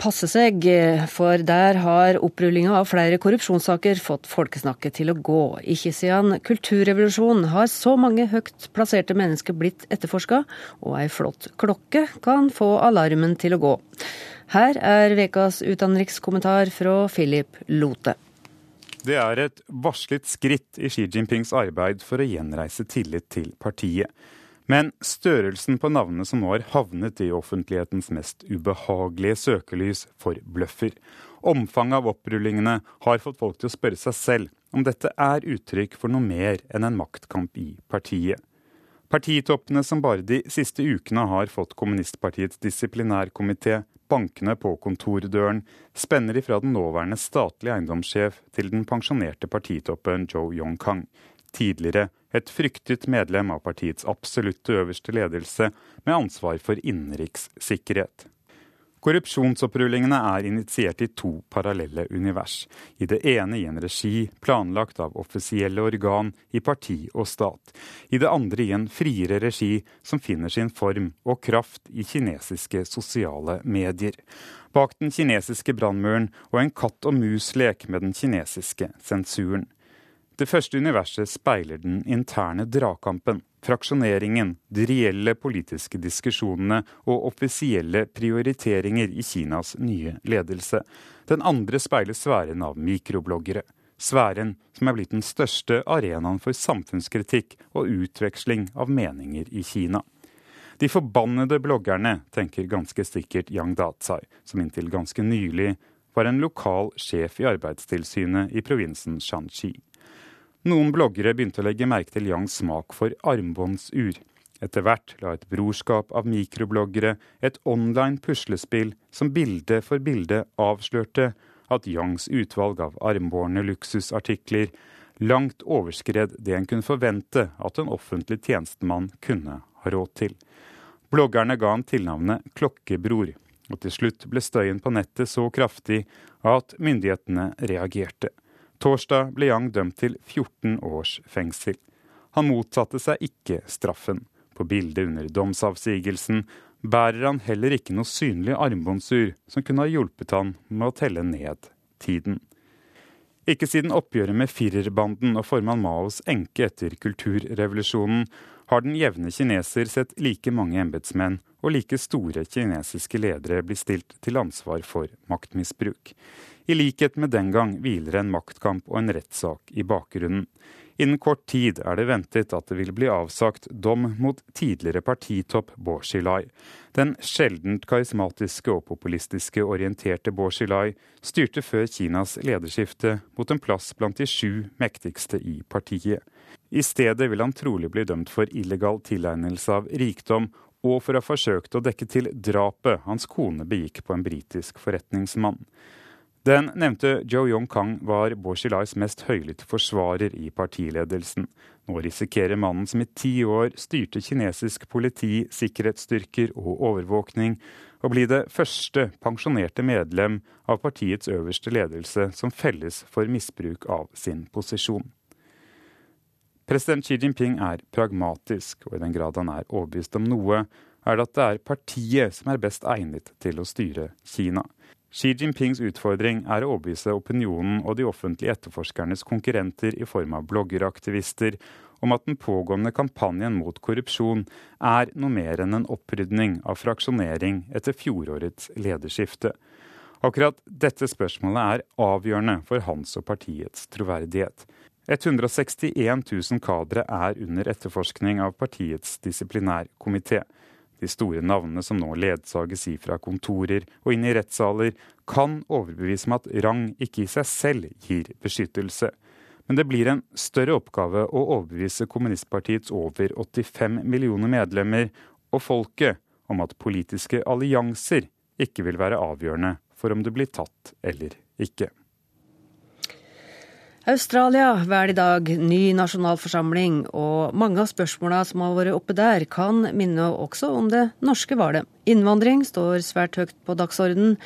passe seg, for der har opprullinga av flere korrupsjonssaker fått folkesnakket til å gå. Ikke siden kulturrevolusjonen har så mange høyt plasserte mennesker blitt etterforska, og ei flott klokke kan få alarmen til å gå. Her er ukas utenrikskommentar fra Philip Lote. Det er et varslet skritt i Xi Jinpings arbeid for å gjenreise tillit til partiet. Men størrelsen på navnene som nå har havnet i offentlighetens mest ubehagelige søkelys, forbløffer. Omfanget av opprullingene har fått folk til å spørre seg selv om dette er uttrykk for noe mer enn en maktkamp i partiet. Partitoppene som bare de siste ukene har fått kommunistpartiets disiplinærkomité bankene på kontordøren, spenner ifra den nåværende statlige eiendomssjef til den pensjonerte partitoppen Joe Yong-kang. Tidligere et fryktet medlem av partiets absolutte øverste ledelse med ansvar for innenrikssikkerhet. Korrupsjonsopprullingene er initiert i to parallelle univers. I det ene i en regi planlagt av offisielle organ i parti og stat. I det andre i en friere regi som finner sin form og kraft i kinesiske sosiale medier. Bak den kinesiske brannmuren og en katt og mus-lek med den kinesiske sensuren. Det første universet speiler den interne dragkampen fraksjoneringen, de reelle politiske diskusjonene og offisielle prioriteringer i Kinas nye ledelse. Den andre speiler sfæren av mikrobloggere. Sfæren som er blitt den største arenaen for samfunnskritikk og utveksling av meninger i Kina. De forbannede bloggerne, tenker ganske sikkert Yang Datsai, som inntil ganske nylig var en lokal sjef i Arbeidstilsynet i provinsen Shanxi. Noen bloggere begynte å legge merke til Yangs smak for armbåndsur. Etter hvert la et brorskap av mikrobloggere et online puslespill som bilde for bilde avslørte at Yangs utvalg av armbårne luksusartikler langt overskred det en kunne forvente at en offentlig tjenestemann kunne ha råd til. Bloggerne ga han tilnavnet Klokkebror, og til slutt ble støyen på nettet så kraftig at myndighetene reagerte. Torsdag ble Yang dømt til 14 års fengsel. Han motsatte seg ikke straffen. På bildet under domsavsigelsen bærer han heller ikke noe synlig armbåndsur som kunne ha hjulpet han med å telle ned tiden. Ikke siden oppgjøret med firerbanden og formann Maos enke etter kulturrevolusjonen har den jevne kineser sett like mange embetsmenn og like store kinesiske ledere bli stilt til ansvar for maktmisbruk. I likhet med den gang hviler en maktkamp og en rettssak i bakgrunnen. Innen kort tid er det ventet at det vil bli avsagt dom mot tidligere partitopp Bo Xilai. Den sjeldent karismatiske og populistiske orienterte Bo Xilai styrte før Kinas lederskifte mot en plass blant de sju mektigste i partiet. I stedet vil han trolig bli dømt for illegal tilegnelse av rikdom og for å ha forsøkt å dekke til drapet hans kone begikk på en britisk forretningsmann. Den nevnte Joe Yong-kang var Bo Xilais mest høylytte forsvarer i partiledelsen. Nå risikerer mannen som i ti år styrte kinesisk politi, sikkerhetsstyrker og overvåkning, å bli det første pensjonerte medlem av partiets øverste ledelse som felles for misbruk av sin posisjon. President Xi Jinping er pragmatisk, og i den grad han er overbevist om noe, er det at det er partiet som er best egnet til å styre Kina. Xi Jinpings utfordring er å overbevise opinionen og de offentlige etterforskernes konkurrenter i form av bloggeraktivister om at den pågående kampanjen mot korrupsjon er noe mer enn en opprydning av fraksjonering etter fjorårets lederskifte. Akkurat dette spørsmålet er avgjørende for hans og partiets troverdighet. 161 000 kadre er under etterforskning av partiets disiplinærkomité. De store navnene som nå ledsages ifra kontorer og inn i rettssaler, kan overbevise om at rang ikke i seg selv gir beskyttelse. Men det blir en større oppgave å overbevise kommunistpartiets over 85 millioner medlemmer og folket om at politiske allianser ikke vil være avgjørende for om du blir tatt eller ikke. Australia velger i dag ny nasjonalforsamling, og mange av spørsmåla som har vært oppe der, kan minne også om det norske valget. Innvandring står svært høyt på dagsordenen,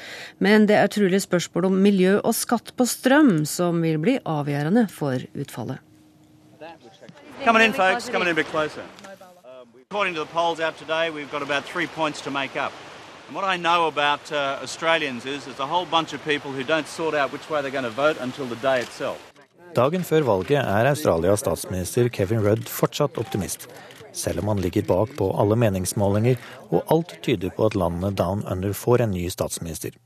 men det er trolig spørsmål om miljø og skatt på strøm som vil bli avgjørende for utfallet. Come in, folks. Come in a bit closer. According to the polls out today, we've got about three points to make up. And what I know about uh, Australians is there's a whole bunch of people who don't sort out which way they're going to vote until the day itself. Dagen før valget er Australias statsminister Kevin Rudd fortsatt optimist, selv om han ligger bak på alle meningsmålinger, og alt tyder på at landet down under får en ny statsminister.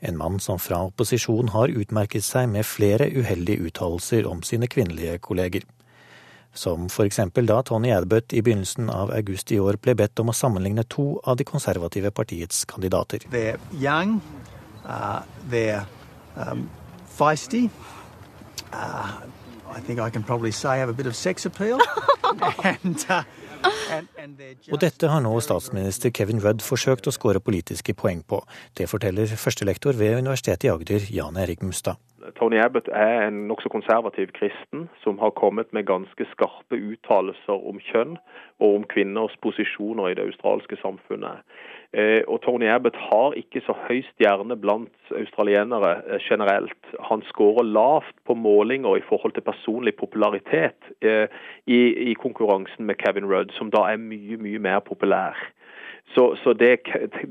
En mann som fra opposisjon har utmerket seg med flere uheldige uttalelser om sine kvinnelige kolleger. Som f.eks. da Tony Adbutt i begynnelsen av august i år ble bedt om å sammenligne to av de konservative partiets kandidater. They're young, uh, they're um, feisty, uh, I think I can probably say have a bit of sex appeal. and, uh, og dette har nå statsminister Kevin Rudd forsøkt å skåre politiske poeng på. Det forteller førstelektor ved Universitetet i Agder, Jan Erik Mustad. Tony Abbott er en nokså konservativ kristen som har kommet med ganske skarpe uttalelser om kjønn og om kvinners posisjoner i det australske samfunnet. Eh, og Tony Abbott har ikke så høy stjerne blant australienere eh, generelt. Han skårer lavt på målinger i forhold til personlig popularitet eh, i, i konkurransen med Kevin Rudd, som da er mye, mye mer populær. Så, så det,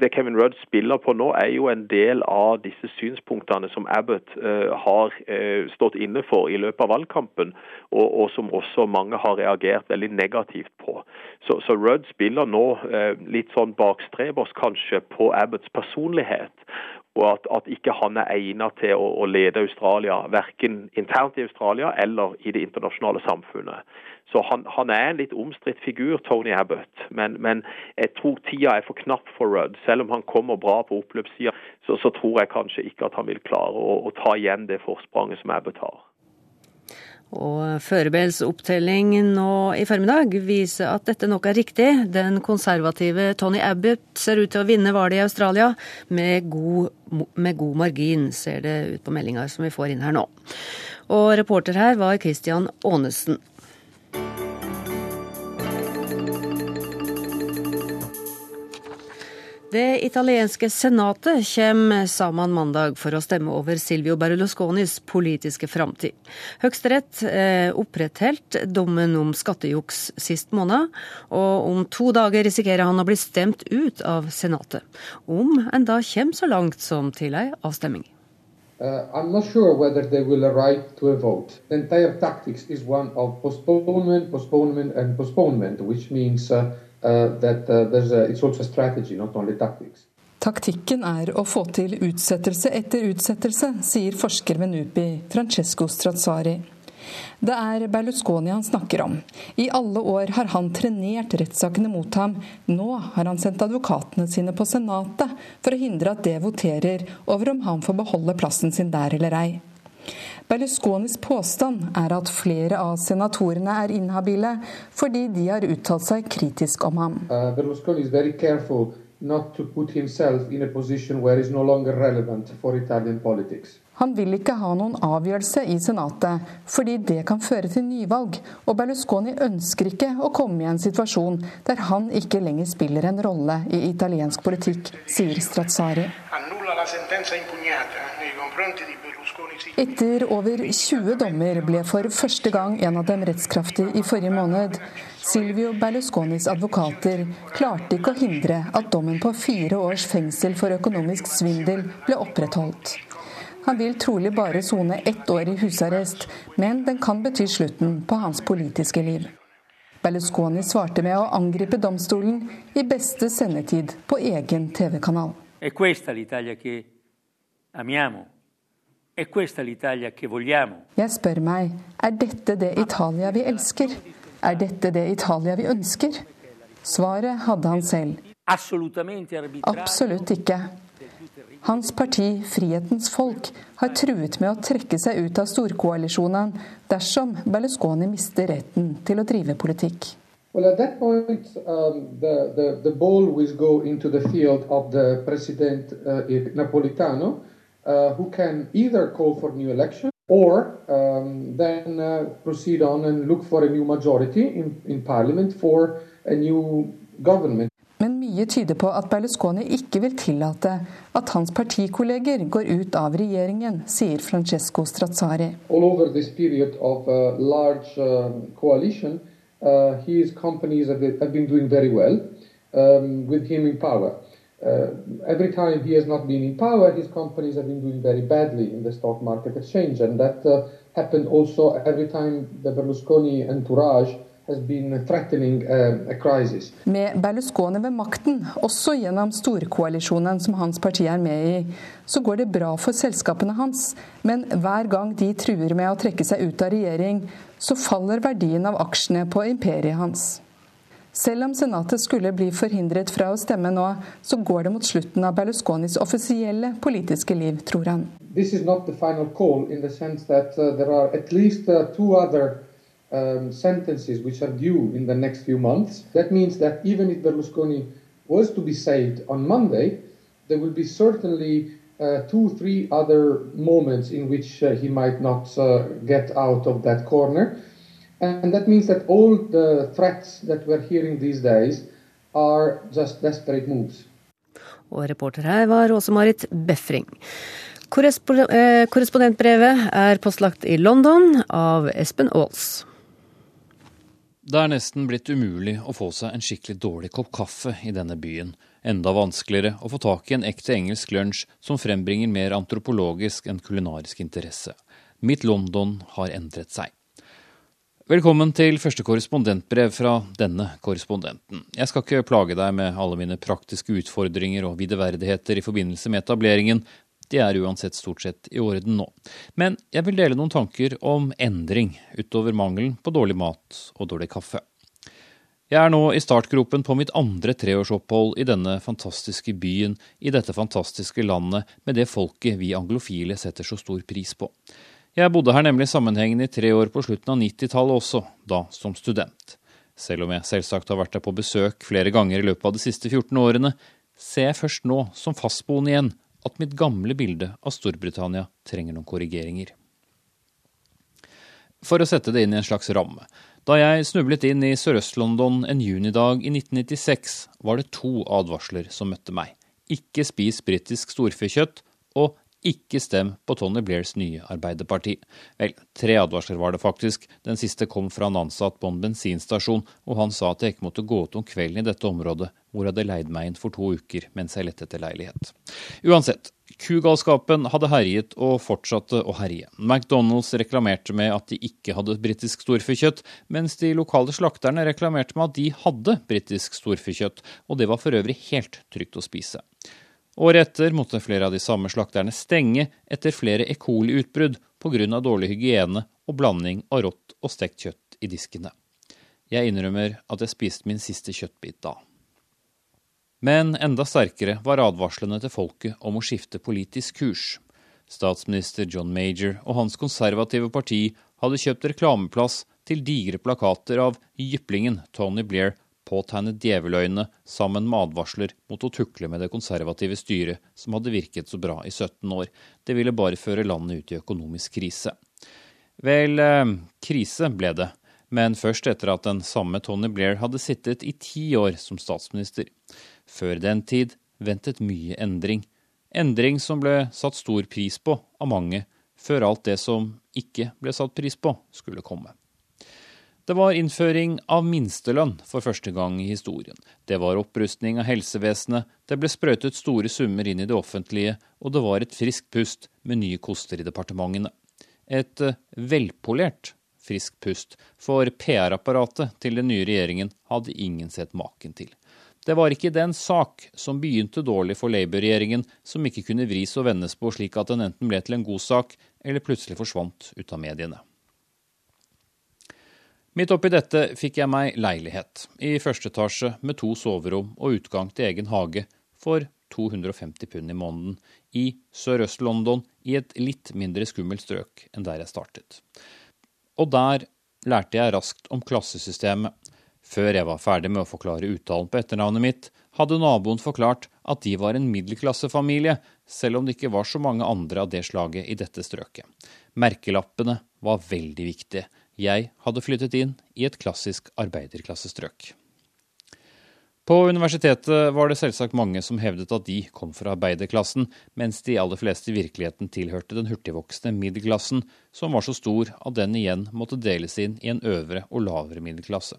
det, Kevin Rudd spiller på nå, er jo en del av disse synspunktene som Abbott uh, har uh, stått inne for i løpet av valgkampen, og, og, som også mange har reagert veldig negativt på. Så, så Rudd spiller nå uh, litt sånn bakstrebers kanskje på Abbotts personlighet. Og at, at ikke han er egnet til å, å lede Australia, verken internt i Australia eller i det internasjonale samfunnet. Så han, han, er en litt omstridt figur, Tony Abbott. Men, men, jeg tror tida er for knapp for Rudd. Selv om han kommer bra på oppløpssida, så, så, tror jeg kanskje ikke at han vil klare å, å ta igjen det forspranget som Abbott har. Og Førebels opptelling nå i formiddag viser at dette nok er riktig. Den konservative Tony Abbott ser ut til å vinne valget i Australia med god, med god margin, ser det ut på meldinga som vi får inn her nå. Og reporter her var Christian Aanesen. Det italienske senatet kommer sammen mandag for å stemme over Silvio Berlusconis politiske framtid. Høyesterett eh, opprettholdt dommen om skattejuks sist måned, og om to dager risikerer han å bli stemt ut av senatet. Om en da kommer så langt som til ei avstemming. Uh, I'm not sure whether they will arrive to a vote. The entire tactics is one of postponement, postponement, and postponement, which means uh, uh, tactics. Taktikken er å få til utsettelse etter utsettelse, sier forsker ved NUPI, Francesco Strazzari. Det er Berlusconi han snakker om. I alle år har han trenert rettssakene mot ham. Nå har han sendt advokatene sine på Senatet for å hindre at det voterer over om han får beholde plassen sin der eller ei. Berlusconis påstand er at flere av senatorene er inhabile fordi de har uttalt seg kritisk om ham. Uh, Berlusconi is very careful not to put himself in a position where he's no longer relevant for Italian politics. Han vil ikke ha noen avgjørelse i Senatet, fordi det kan føre til nyvalg, og Berlusconi ønsker ikke å komme i en situasjon der han ikke lenger spiller en rolle i italiensk politikk, sier Strazzari. Etter over 20 dommer ble for første gang en av dem rettskraftig i forrige måned. Silvio Berlusconis advokater klarte ikke å hindre at dommen på fire års fengsel for økonomisk svindel ble opprettholdt. Han vil trolig bare sone ett år i husarrest, men den kan bety slutten på hans politiske liv. Berlusconi svarte med å angripe domstolen i beste sendetid på egen TV-kanal. Jeg spør meg, er dette det Italia vi elsker? Er dette det Italia vi ønsker? Svaret hadde han selv. Absolutt ikke. Hans parti, Frihetens folk, har truet med å trekke seg ut av storkoalisjonen dersom Berlusconi mister retten til å drive politikk. Well, at that point, um, the, the, the ball will go into the field of the President uh, Napolitano, who can either call for new election or um, then uh, proceed on and look for a new majority in, in parliament for a new government. Men mye tyder på at Berlusconi ikke vil tillate at hans partikolleger går ut av regjeringen, sier Francesco Strazzari. Of, uh, large, uh, coalition, uh, his companies have, have been doing very well um, with him in power. Uh, every time he has not been in power, his companies have been doing very badly in the stock market exchange, and that uh, happened also every time the Berlusconi entourage Uh, med Berlusconi ved makten, også gjennom storkoalisjonen som hans parti er med i, så går det bra for selskapene hans. Men hver gang de truer med å trekke seg ut av regjering, så faller verdien av aksjene på imperiet hans. Selv om Senatet skulle bli forhindret fra å stemme nå, så går det mot slutten av Berlusconis offisielle politiske liv, tror han. Uh, uh, um, sentences which are due in the next few months. That means that even if Berlusconi was to be saved on Monday, there will be certainly uh, two, three other moments in which uh, he might not uh, get out of that corner. And that means that all the threats that we're hearing these days are just desperate moves. Og reporter her var Åse-Marit Befring. Eh, korrespondentbrevet er postlagt i London av Espen Aals. Det er nesten blitt umulig å få seg en skikkelig dårlig kopp kaffe i denne byen. Enda vanskeligere å få tak i en ekte engelsk lunsj som frembringer mer antropologisk enn kulinarisk interesse. Mitt London har endret seg. Velkommen til første korrespondentbrev fra denne korrespondenten. Jeg skal ikke plage deg med alle mine praktiske utfordringer og videverdigheter i forbindelse med etableringen, de er uansett stort sett i orden nå. Men jeg vil dele noen tanker om endring, utover mangelen på dårlig mat og dårlig kaffe. Jeg er nå i startgropen på mitt andre treårsopphold i denne fantastiske byen, i dette fantastiske landet, med det folket vi anglofile setter så stor pris på. Jeg bodde her nemlig sammenhengende i tre år på slutten av 90-tallet også, da som student. Selv om jeg selvsagt har vært der på besøk flere ganger i løpet av de siste 14 årene, ser jeg først nå, som fastboende igjen, at mitt gamle bilde av Storbritannia trenger noen korrigeringer. For å sette det inn i en slags ramme. Da jeg snublet inn i Sørøst-London en junidag i 1996, var det to advarsler som møtte meg. Ikke spis britisk storfekjøtt, og ikke stem på Tony Blairs nye Arbeiderparti. Vel, tre advarsler var det faktisk. Den siste kom fra en ansatt på en bensinstasjon, og han sa at jeg ikke måtte gå ut om kvelden i dette området, hvor jeg hadde leid meg inn for to uker mens jeg lette etter leilighet. Uansett, kugalskapen hadde herjet og fortsatte å herje. McDonald's reklamerte med at de ikke hadde britisk storfekjøtt, mens de lokale slakterne reklamerte med at de hadde britisk storfekjøtt, og det var for øvrig helt trygt å spise. Året etter måtte flere av de samme slakterne stenge etter flere E. coli-utbrudd pga. dårlig hygiene og blanding av rått og stekt kjøtt i diskene. Jeg innrømmer at jeg spiste min siste kjøttbit da. Men enda sterkere var advarslene til folket om å skifte politisk kurs. Statsminister John Major og hans konservative parti hadde kjøpt reklameplass til digre plakater av jyplingen Tony Blair påtegnet djeveløyene sammen med advarsler mot å tukle med det konservative styret som hadde virket så bra i 17 år. Det ville bare føre landet ut i økonomisk krise. Vel, eh, krise ble det, men først etter at den samme Tony Blair hadde sittet i ti år som statsminister. Før den tid ventet mye endring. Endring som ble satt stor pris på av mange, før alt det som ikke ble satt pris på, skulle komme. Det var innføring av minstelønn for første gang i historien. Det var opprustning av helsevesenet, det ble sprøytet store summer inn i det offentlige, og det var et friskt pust med nye koster i departementene. Et eh, velpolert friskt pust, for PR-apparatet til den nye regjeringen hadde ingen sett maken til. Det var ikke den sak som begynte dårlig for Labour-regjeringen, som ikke kunne vris og vendes på slik at den enten ble til en god sak, eller plutselig forsvant ut av mediene. Midt oppi dette fikk jeg meg leilighet i første etasje med to soverom og utgang til egen hage for 250 pund i måneden i Sørøst-London i et litt mindre skummelt strøk enn der jeg startet. Og der lærte jeg raskt om klassesystemet. Før jeg var ferdig med å forklare uttalen på etternavnet mitt, hadde naboen forklart at de var en middelklassefamilie, selv om det ikke var så mange andre av det slaget i dette strøket. Merkelappene var veldig viktige jeg hadde flyttet inn i et klassisk arbeiderklassestrøk. På universitetet var det selvsagt mange som hevdet at de kom fra arbeiderklassen, mens de aller fleste i virkeligheten tilhørte den hurtigvoksende middelklassen, som var så stor at den igjen måtte deles inn i en øvre og lavere middelklasse.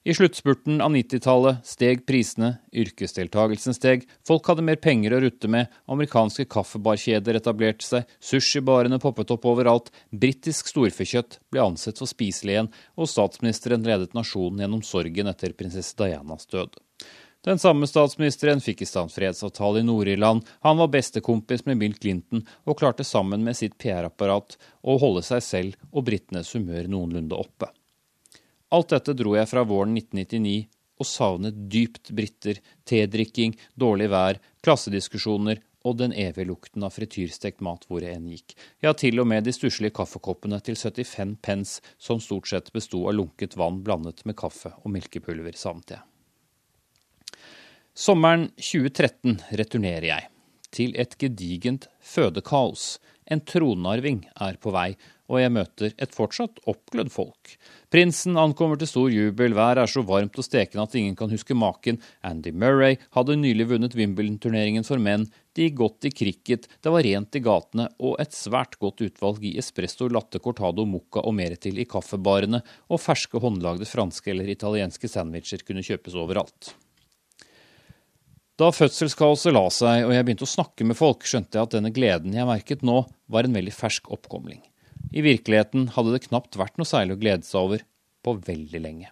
I sluttspurten av 90-tallet steg prisene, yrkesdeltagelsen steg, folk hadde mer penger å rutte med, amerikanske kaffebarkjeder etablerte seg, sushibarene poppet opp overalt, britisk storfekjøtt ble ansett for spiselig igjen, og statsministeren ledet nasjonen gjennom sorgen etter prinsesse Dianas død. Den samme statsministeren fikk i stand fredsavtale i Nord-Irland, han var bestekompis med Bill Clinton og klarte sammen med sitt PR-apparat å holde seg selv og britenes humør noenlunde oppe. Alt dette dro jeg fra våren 1999 og savnet dypt briter, tedrikking, dårlig vær, klassediskusjoner og den evige lukten av frityrstekt mat hvor jeg enn gikk. Ja, til og med de stusslige kaffekoppene til 75 pence, som stort sett besto av lunket vann blandet med kaffe og melkepulver, savnet jeg. Sommeren 2013 returnerer jeg. Til et gedigent fødekaos. En tronarving er på vei, og jeg møter et fortsatt oppglødd folk. Prinsen ankommer til stor jubel, været er så varmt og stekende at ingen kan huske maken. Andy Murray hadde nylig vunnet Wimbledon-turneringen for menn, de gikk godt i cricket, det var rent i gatene, og et svært godt utvalg i espresso, latte, cortado, mocca og mer til i kaffebarene, og ferske håndlagde franske eller italienske sandwicher kunne kjøpes overalt. Da fødselskaoset la seg og jeg begynte å snakke med folk, skjønte jeg at denne gleden jeg merket nå, var en veldig fersk oppkomling. I virkeligheten hadde det knapt vært noe særlig å glede seg over på veldig lenge.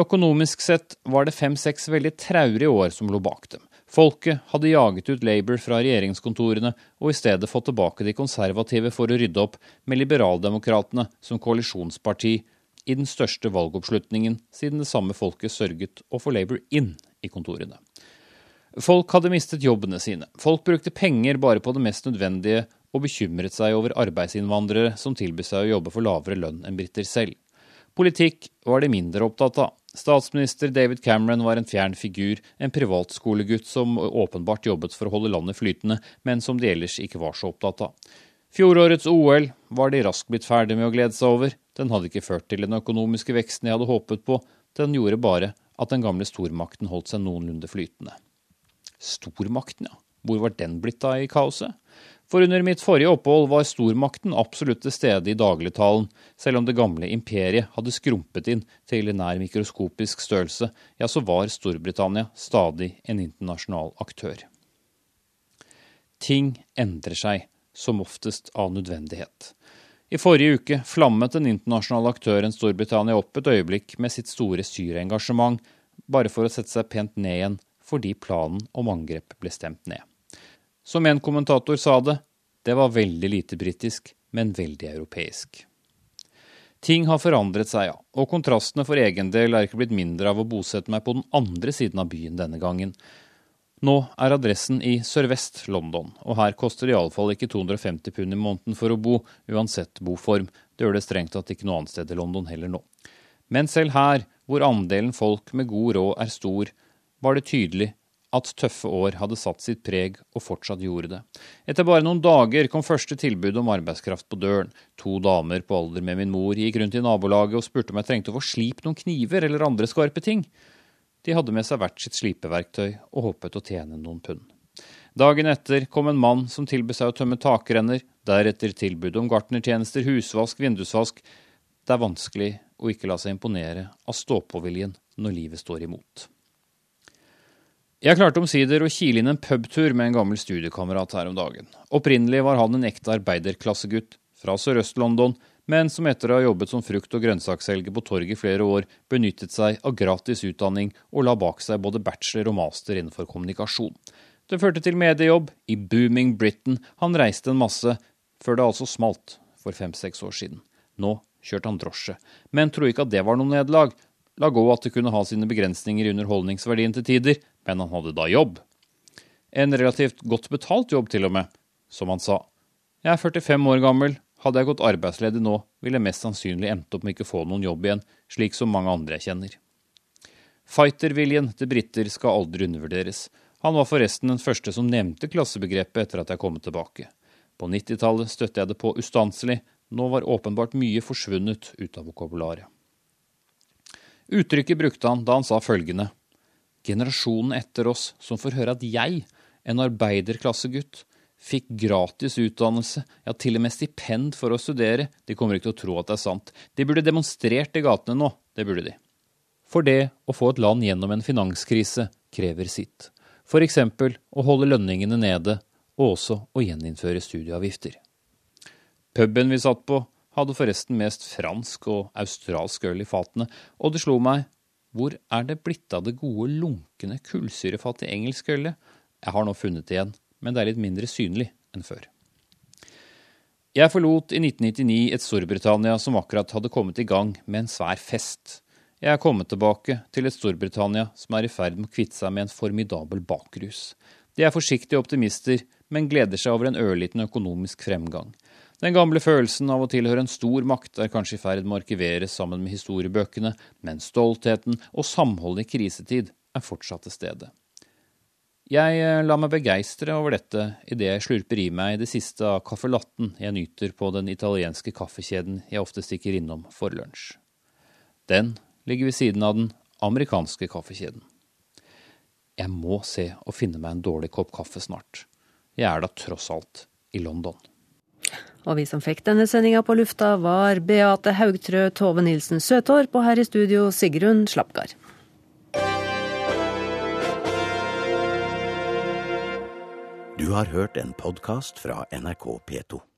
Økonomisk sett var det fem-seks veldig traurige år som lå bak dem. Folket hadde jaget ut Labour fra regjeringskontorene og i stedet fått tilbake de konservative for å rydde opp med liberaldemokratene som koalisjonsparti i den største valgoppslutningen siden det samme folket sørget å få Labour inn i kontorene. Folk hadde mistet jobbene sine. Folk brukte penger bare på det mest nødvendige og bekymret seg over arbeidsinnvandrere som tilbød seg å jobbe for lavere lønn enn briter selv. Politikk var de mindre opptatt av. Statsminister David Cameron var en fjern figur, en privatskolegutt som åpenbart jobbet for å holde landet flytende, men som de ellers ikke var så opptatt av. Fjorårets OL var de raskt blitt ferdig med å glede seg over. Den hadde ikke ført til den økonomiske veksten de hadde håpet på, den gjorde bare at den gamle stormakten holdt seg noenlunde flytende. Stormakten, ja. Hvor var den blitt av i kaoset? For under mitt forrige opphold var stormakten absolutt til stede i dagligtalen, selv om det gamle imperiet hadde skrumpet inn til nær mikroskopisk størrelse, ja, så var Storbritannia stadig en internasjonal aktør. Ting endrer seg, som oftest av nødvendighet. I forrige uke flammet den internasjonale aktøren Storbritannia opp et øyeblikk med sitt store Syria-engasjement, bare for å sette seg pent ned igjen fordi planen om angrep ble stemt ned. Som en kommentator sa det, det var veldig lite britisk, men veldig europeisk. Ting har forandret seg, ja, og kontrastene for egen del er ikke blitt mindre av å bosette meg på den andre siden av byen denne gangen. Nå er adressen i sørvest London, og her koster det iallfall ikke 250 pund i måneden for å bo, uansett boform. Det gjør det strengt tatt ikke noe annet sted i London heller nå. Men selv her hvor andelen folk med god råd er stor, var det tydelig at tøffe år hadde satt sitt preg, og fortsatt gjorde det. Etter bare noen dager kom første tilbud om arbeidskraft på døren. To damer på alder med min mor gikk rundt i nabolaget og spurte om jeg trengte å få slipt noen kniver eller andre skarpe ting. De hadde med seg hvert sitt slipeverktøy og håpet å tjene noen pund. Dagen etter kom en mann som tilbød seg å tømme takrenner, deretter tilbud om gartnertjenester, husvask, vindusvask. Det er vanskelig å ikke la seg imponere av stå-på-viljen når livet står imot. Jeg klarte omsider å kile inn en pubtur med en gammel studiekamerat her om dagen. Opprinnelig var han en ekte arbeiderklassegutt fra Sørøst-London, men som etter å ha jobbet som frukt- og grønnsaksselger på torget i flere år, benyttet seg av gratis utdanning og la bak seg både bachelor og master innenfor kommunikasjon. Det førte til mediejobb i booming Britain. Han reiste en masse, før det altså smalt for fem-seks år siden. Nå kjørte han drosje, men tror ikke at det var noe nederlag. La gå at det kunne ha sine begrensninger i underholdningsverdien til tider, men han hadde da jobb. En relativt godt betalt jobb, til og med, som han sa. Jeg er 45 år gammel, hadde jeg gått arbeidsledig nå, ville jeg mest sannsynlig endt opp med ikke få noen jobb igjen, slik som mange andre jeg kjenner. Fighterviljen til briter skal aldri undervurderes. Han var forresten den første som nevnte klassebegrepet etter at jeg kom tilbake. På 90-tallet støtte jeg det på ustanselig, nå var åpenbart mye forsvunnet ut av vokabularet. Uttrykket brukte han da han sa følgende generasjonen etter oss som får høre at jeg, en arbeiderklassegutt, fikk gratis utdannelse, ja, til og med stipend for å studere, de kommer ikke til å tro at det er sant. De burde demonstrert i gatene nå, det burde de. For det å få et land gjennom en finanskrise krever sitt. For eksempel å holde lønningene nede, og også å gjeninnføre studieavgifter. Puben vi satt på, hadde forresten mest fransk og australsk øl i fatene, og det slo meg hvor er det blitt av det gode, lunkne, kullsyrefattige engelske ølet? Jeg har nå funnet det igjen, men det er litt mindre synlig enn før. Jeg forlot i 1999 et Storbritannia som akkurat hadde kommet i gang med en svær fest. Jeg er kommet tilbake til et Storbritannia som er i ferd med å kvitte seg med en formidabel bakrus. De er forsiktige optimister, men gleder seg over en ørliten økonomisk fremgang. Den gamle følelsen av å tilhøre en stor makt er kanskje i ferd med å arkiveres sammen med historiebøkene, men stoltheten og samholdet i krisetid er fortsatt til stede. Jeg eh, lar meg begeistre over dette idet jeg slurper i meg det siste av kaffelatten jeg nyter på den italienske kaffekjeden jeg ofte stikker innom for lunsj. Den ligger ved siden av den amerikanske kaffekjeden. Jeg må se og finne meg en dårlig kopp kaffe snart. Jeg er da tross alt i London. Og vi som fikk denne sendinga på lufta, var Beate Haugtrø, Tove Nilsen Søtorp og her i studio Sigrun Slapgard. Du har hørt en podkast fra NRK P2.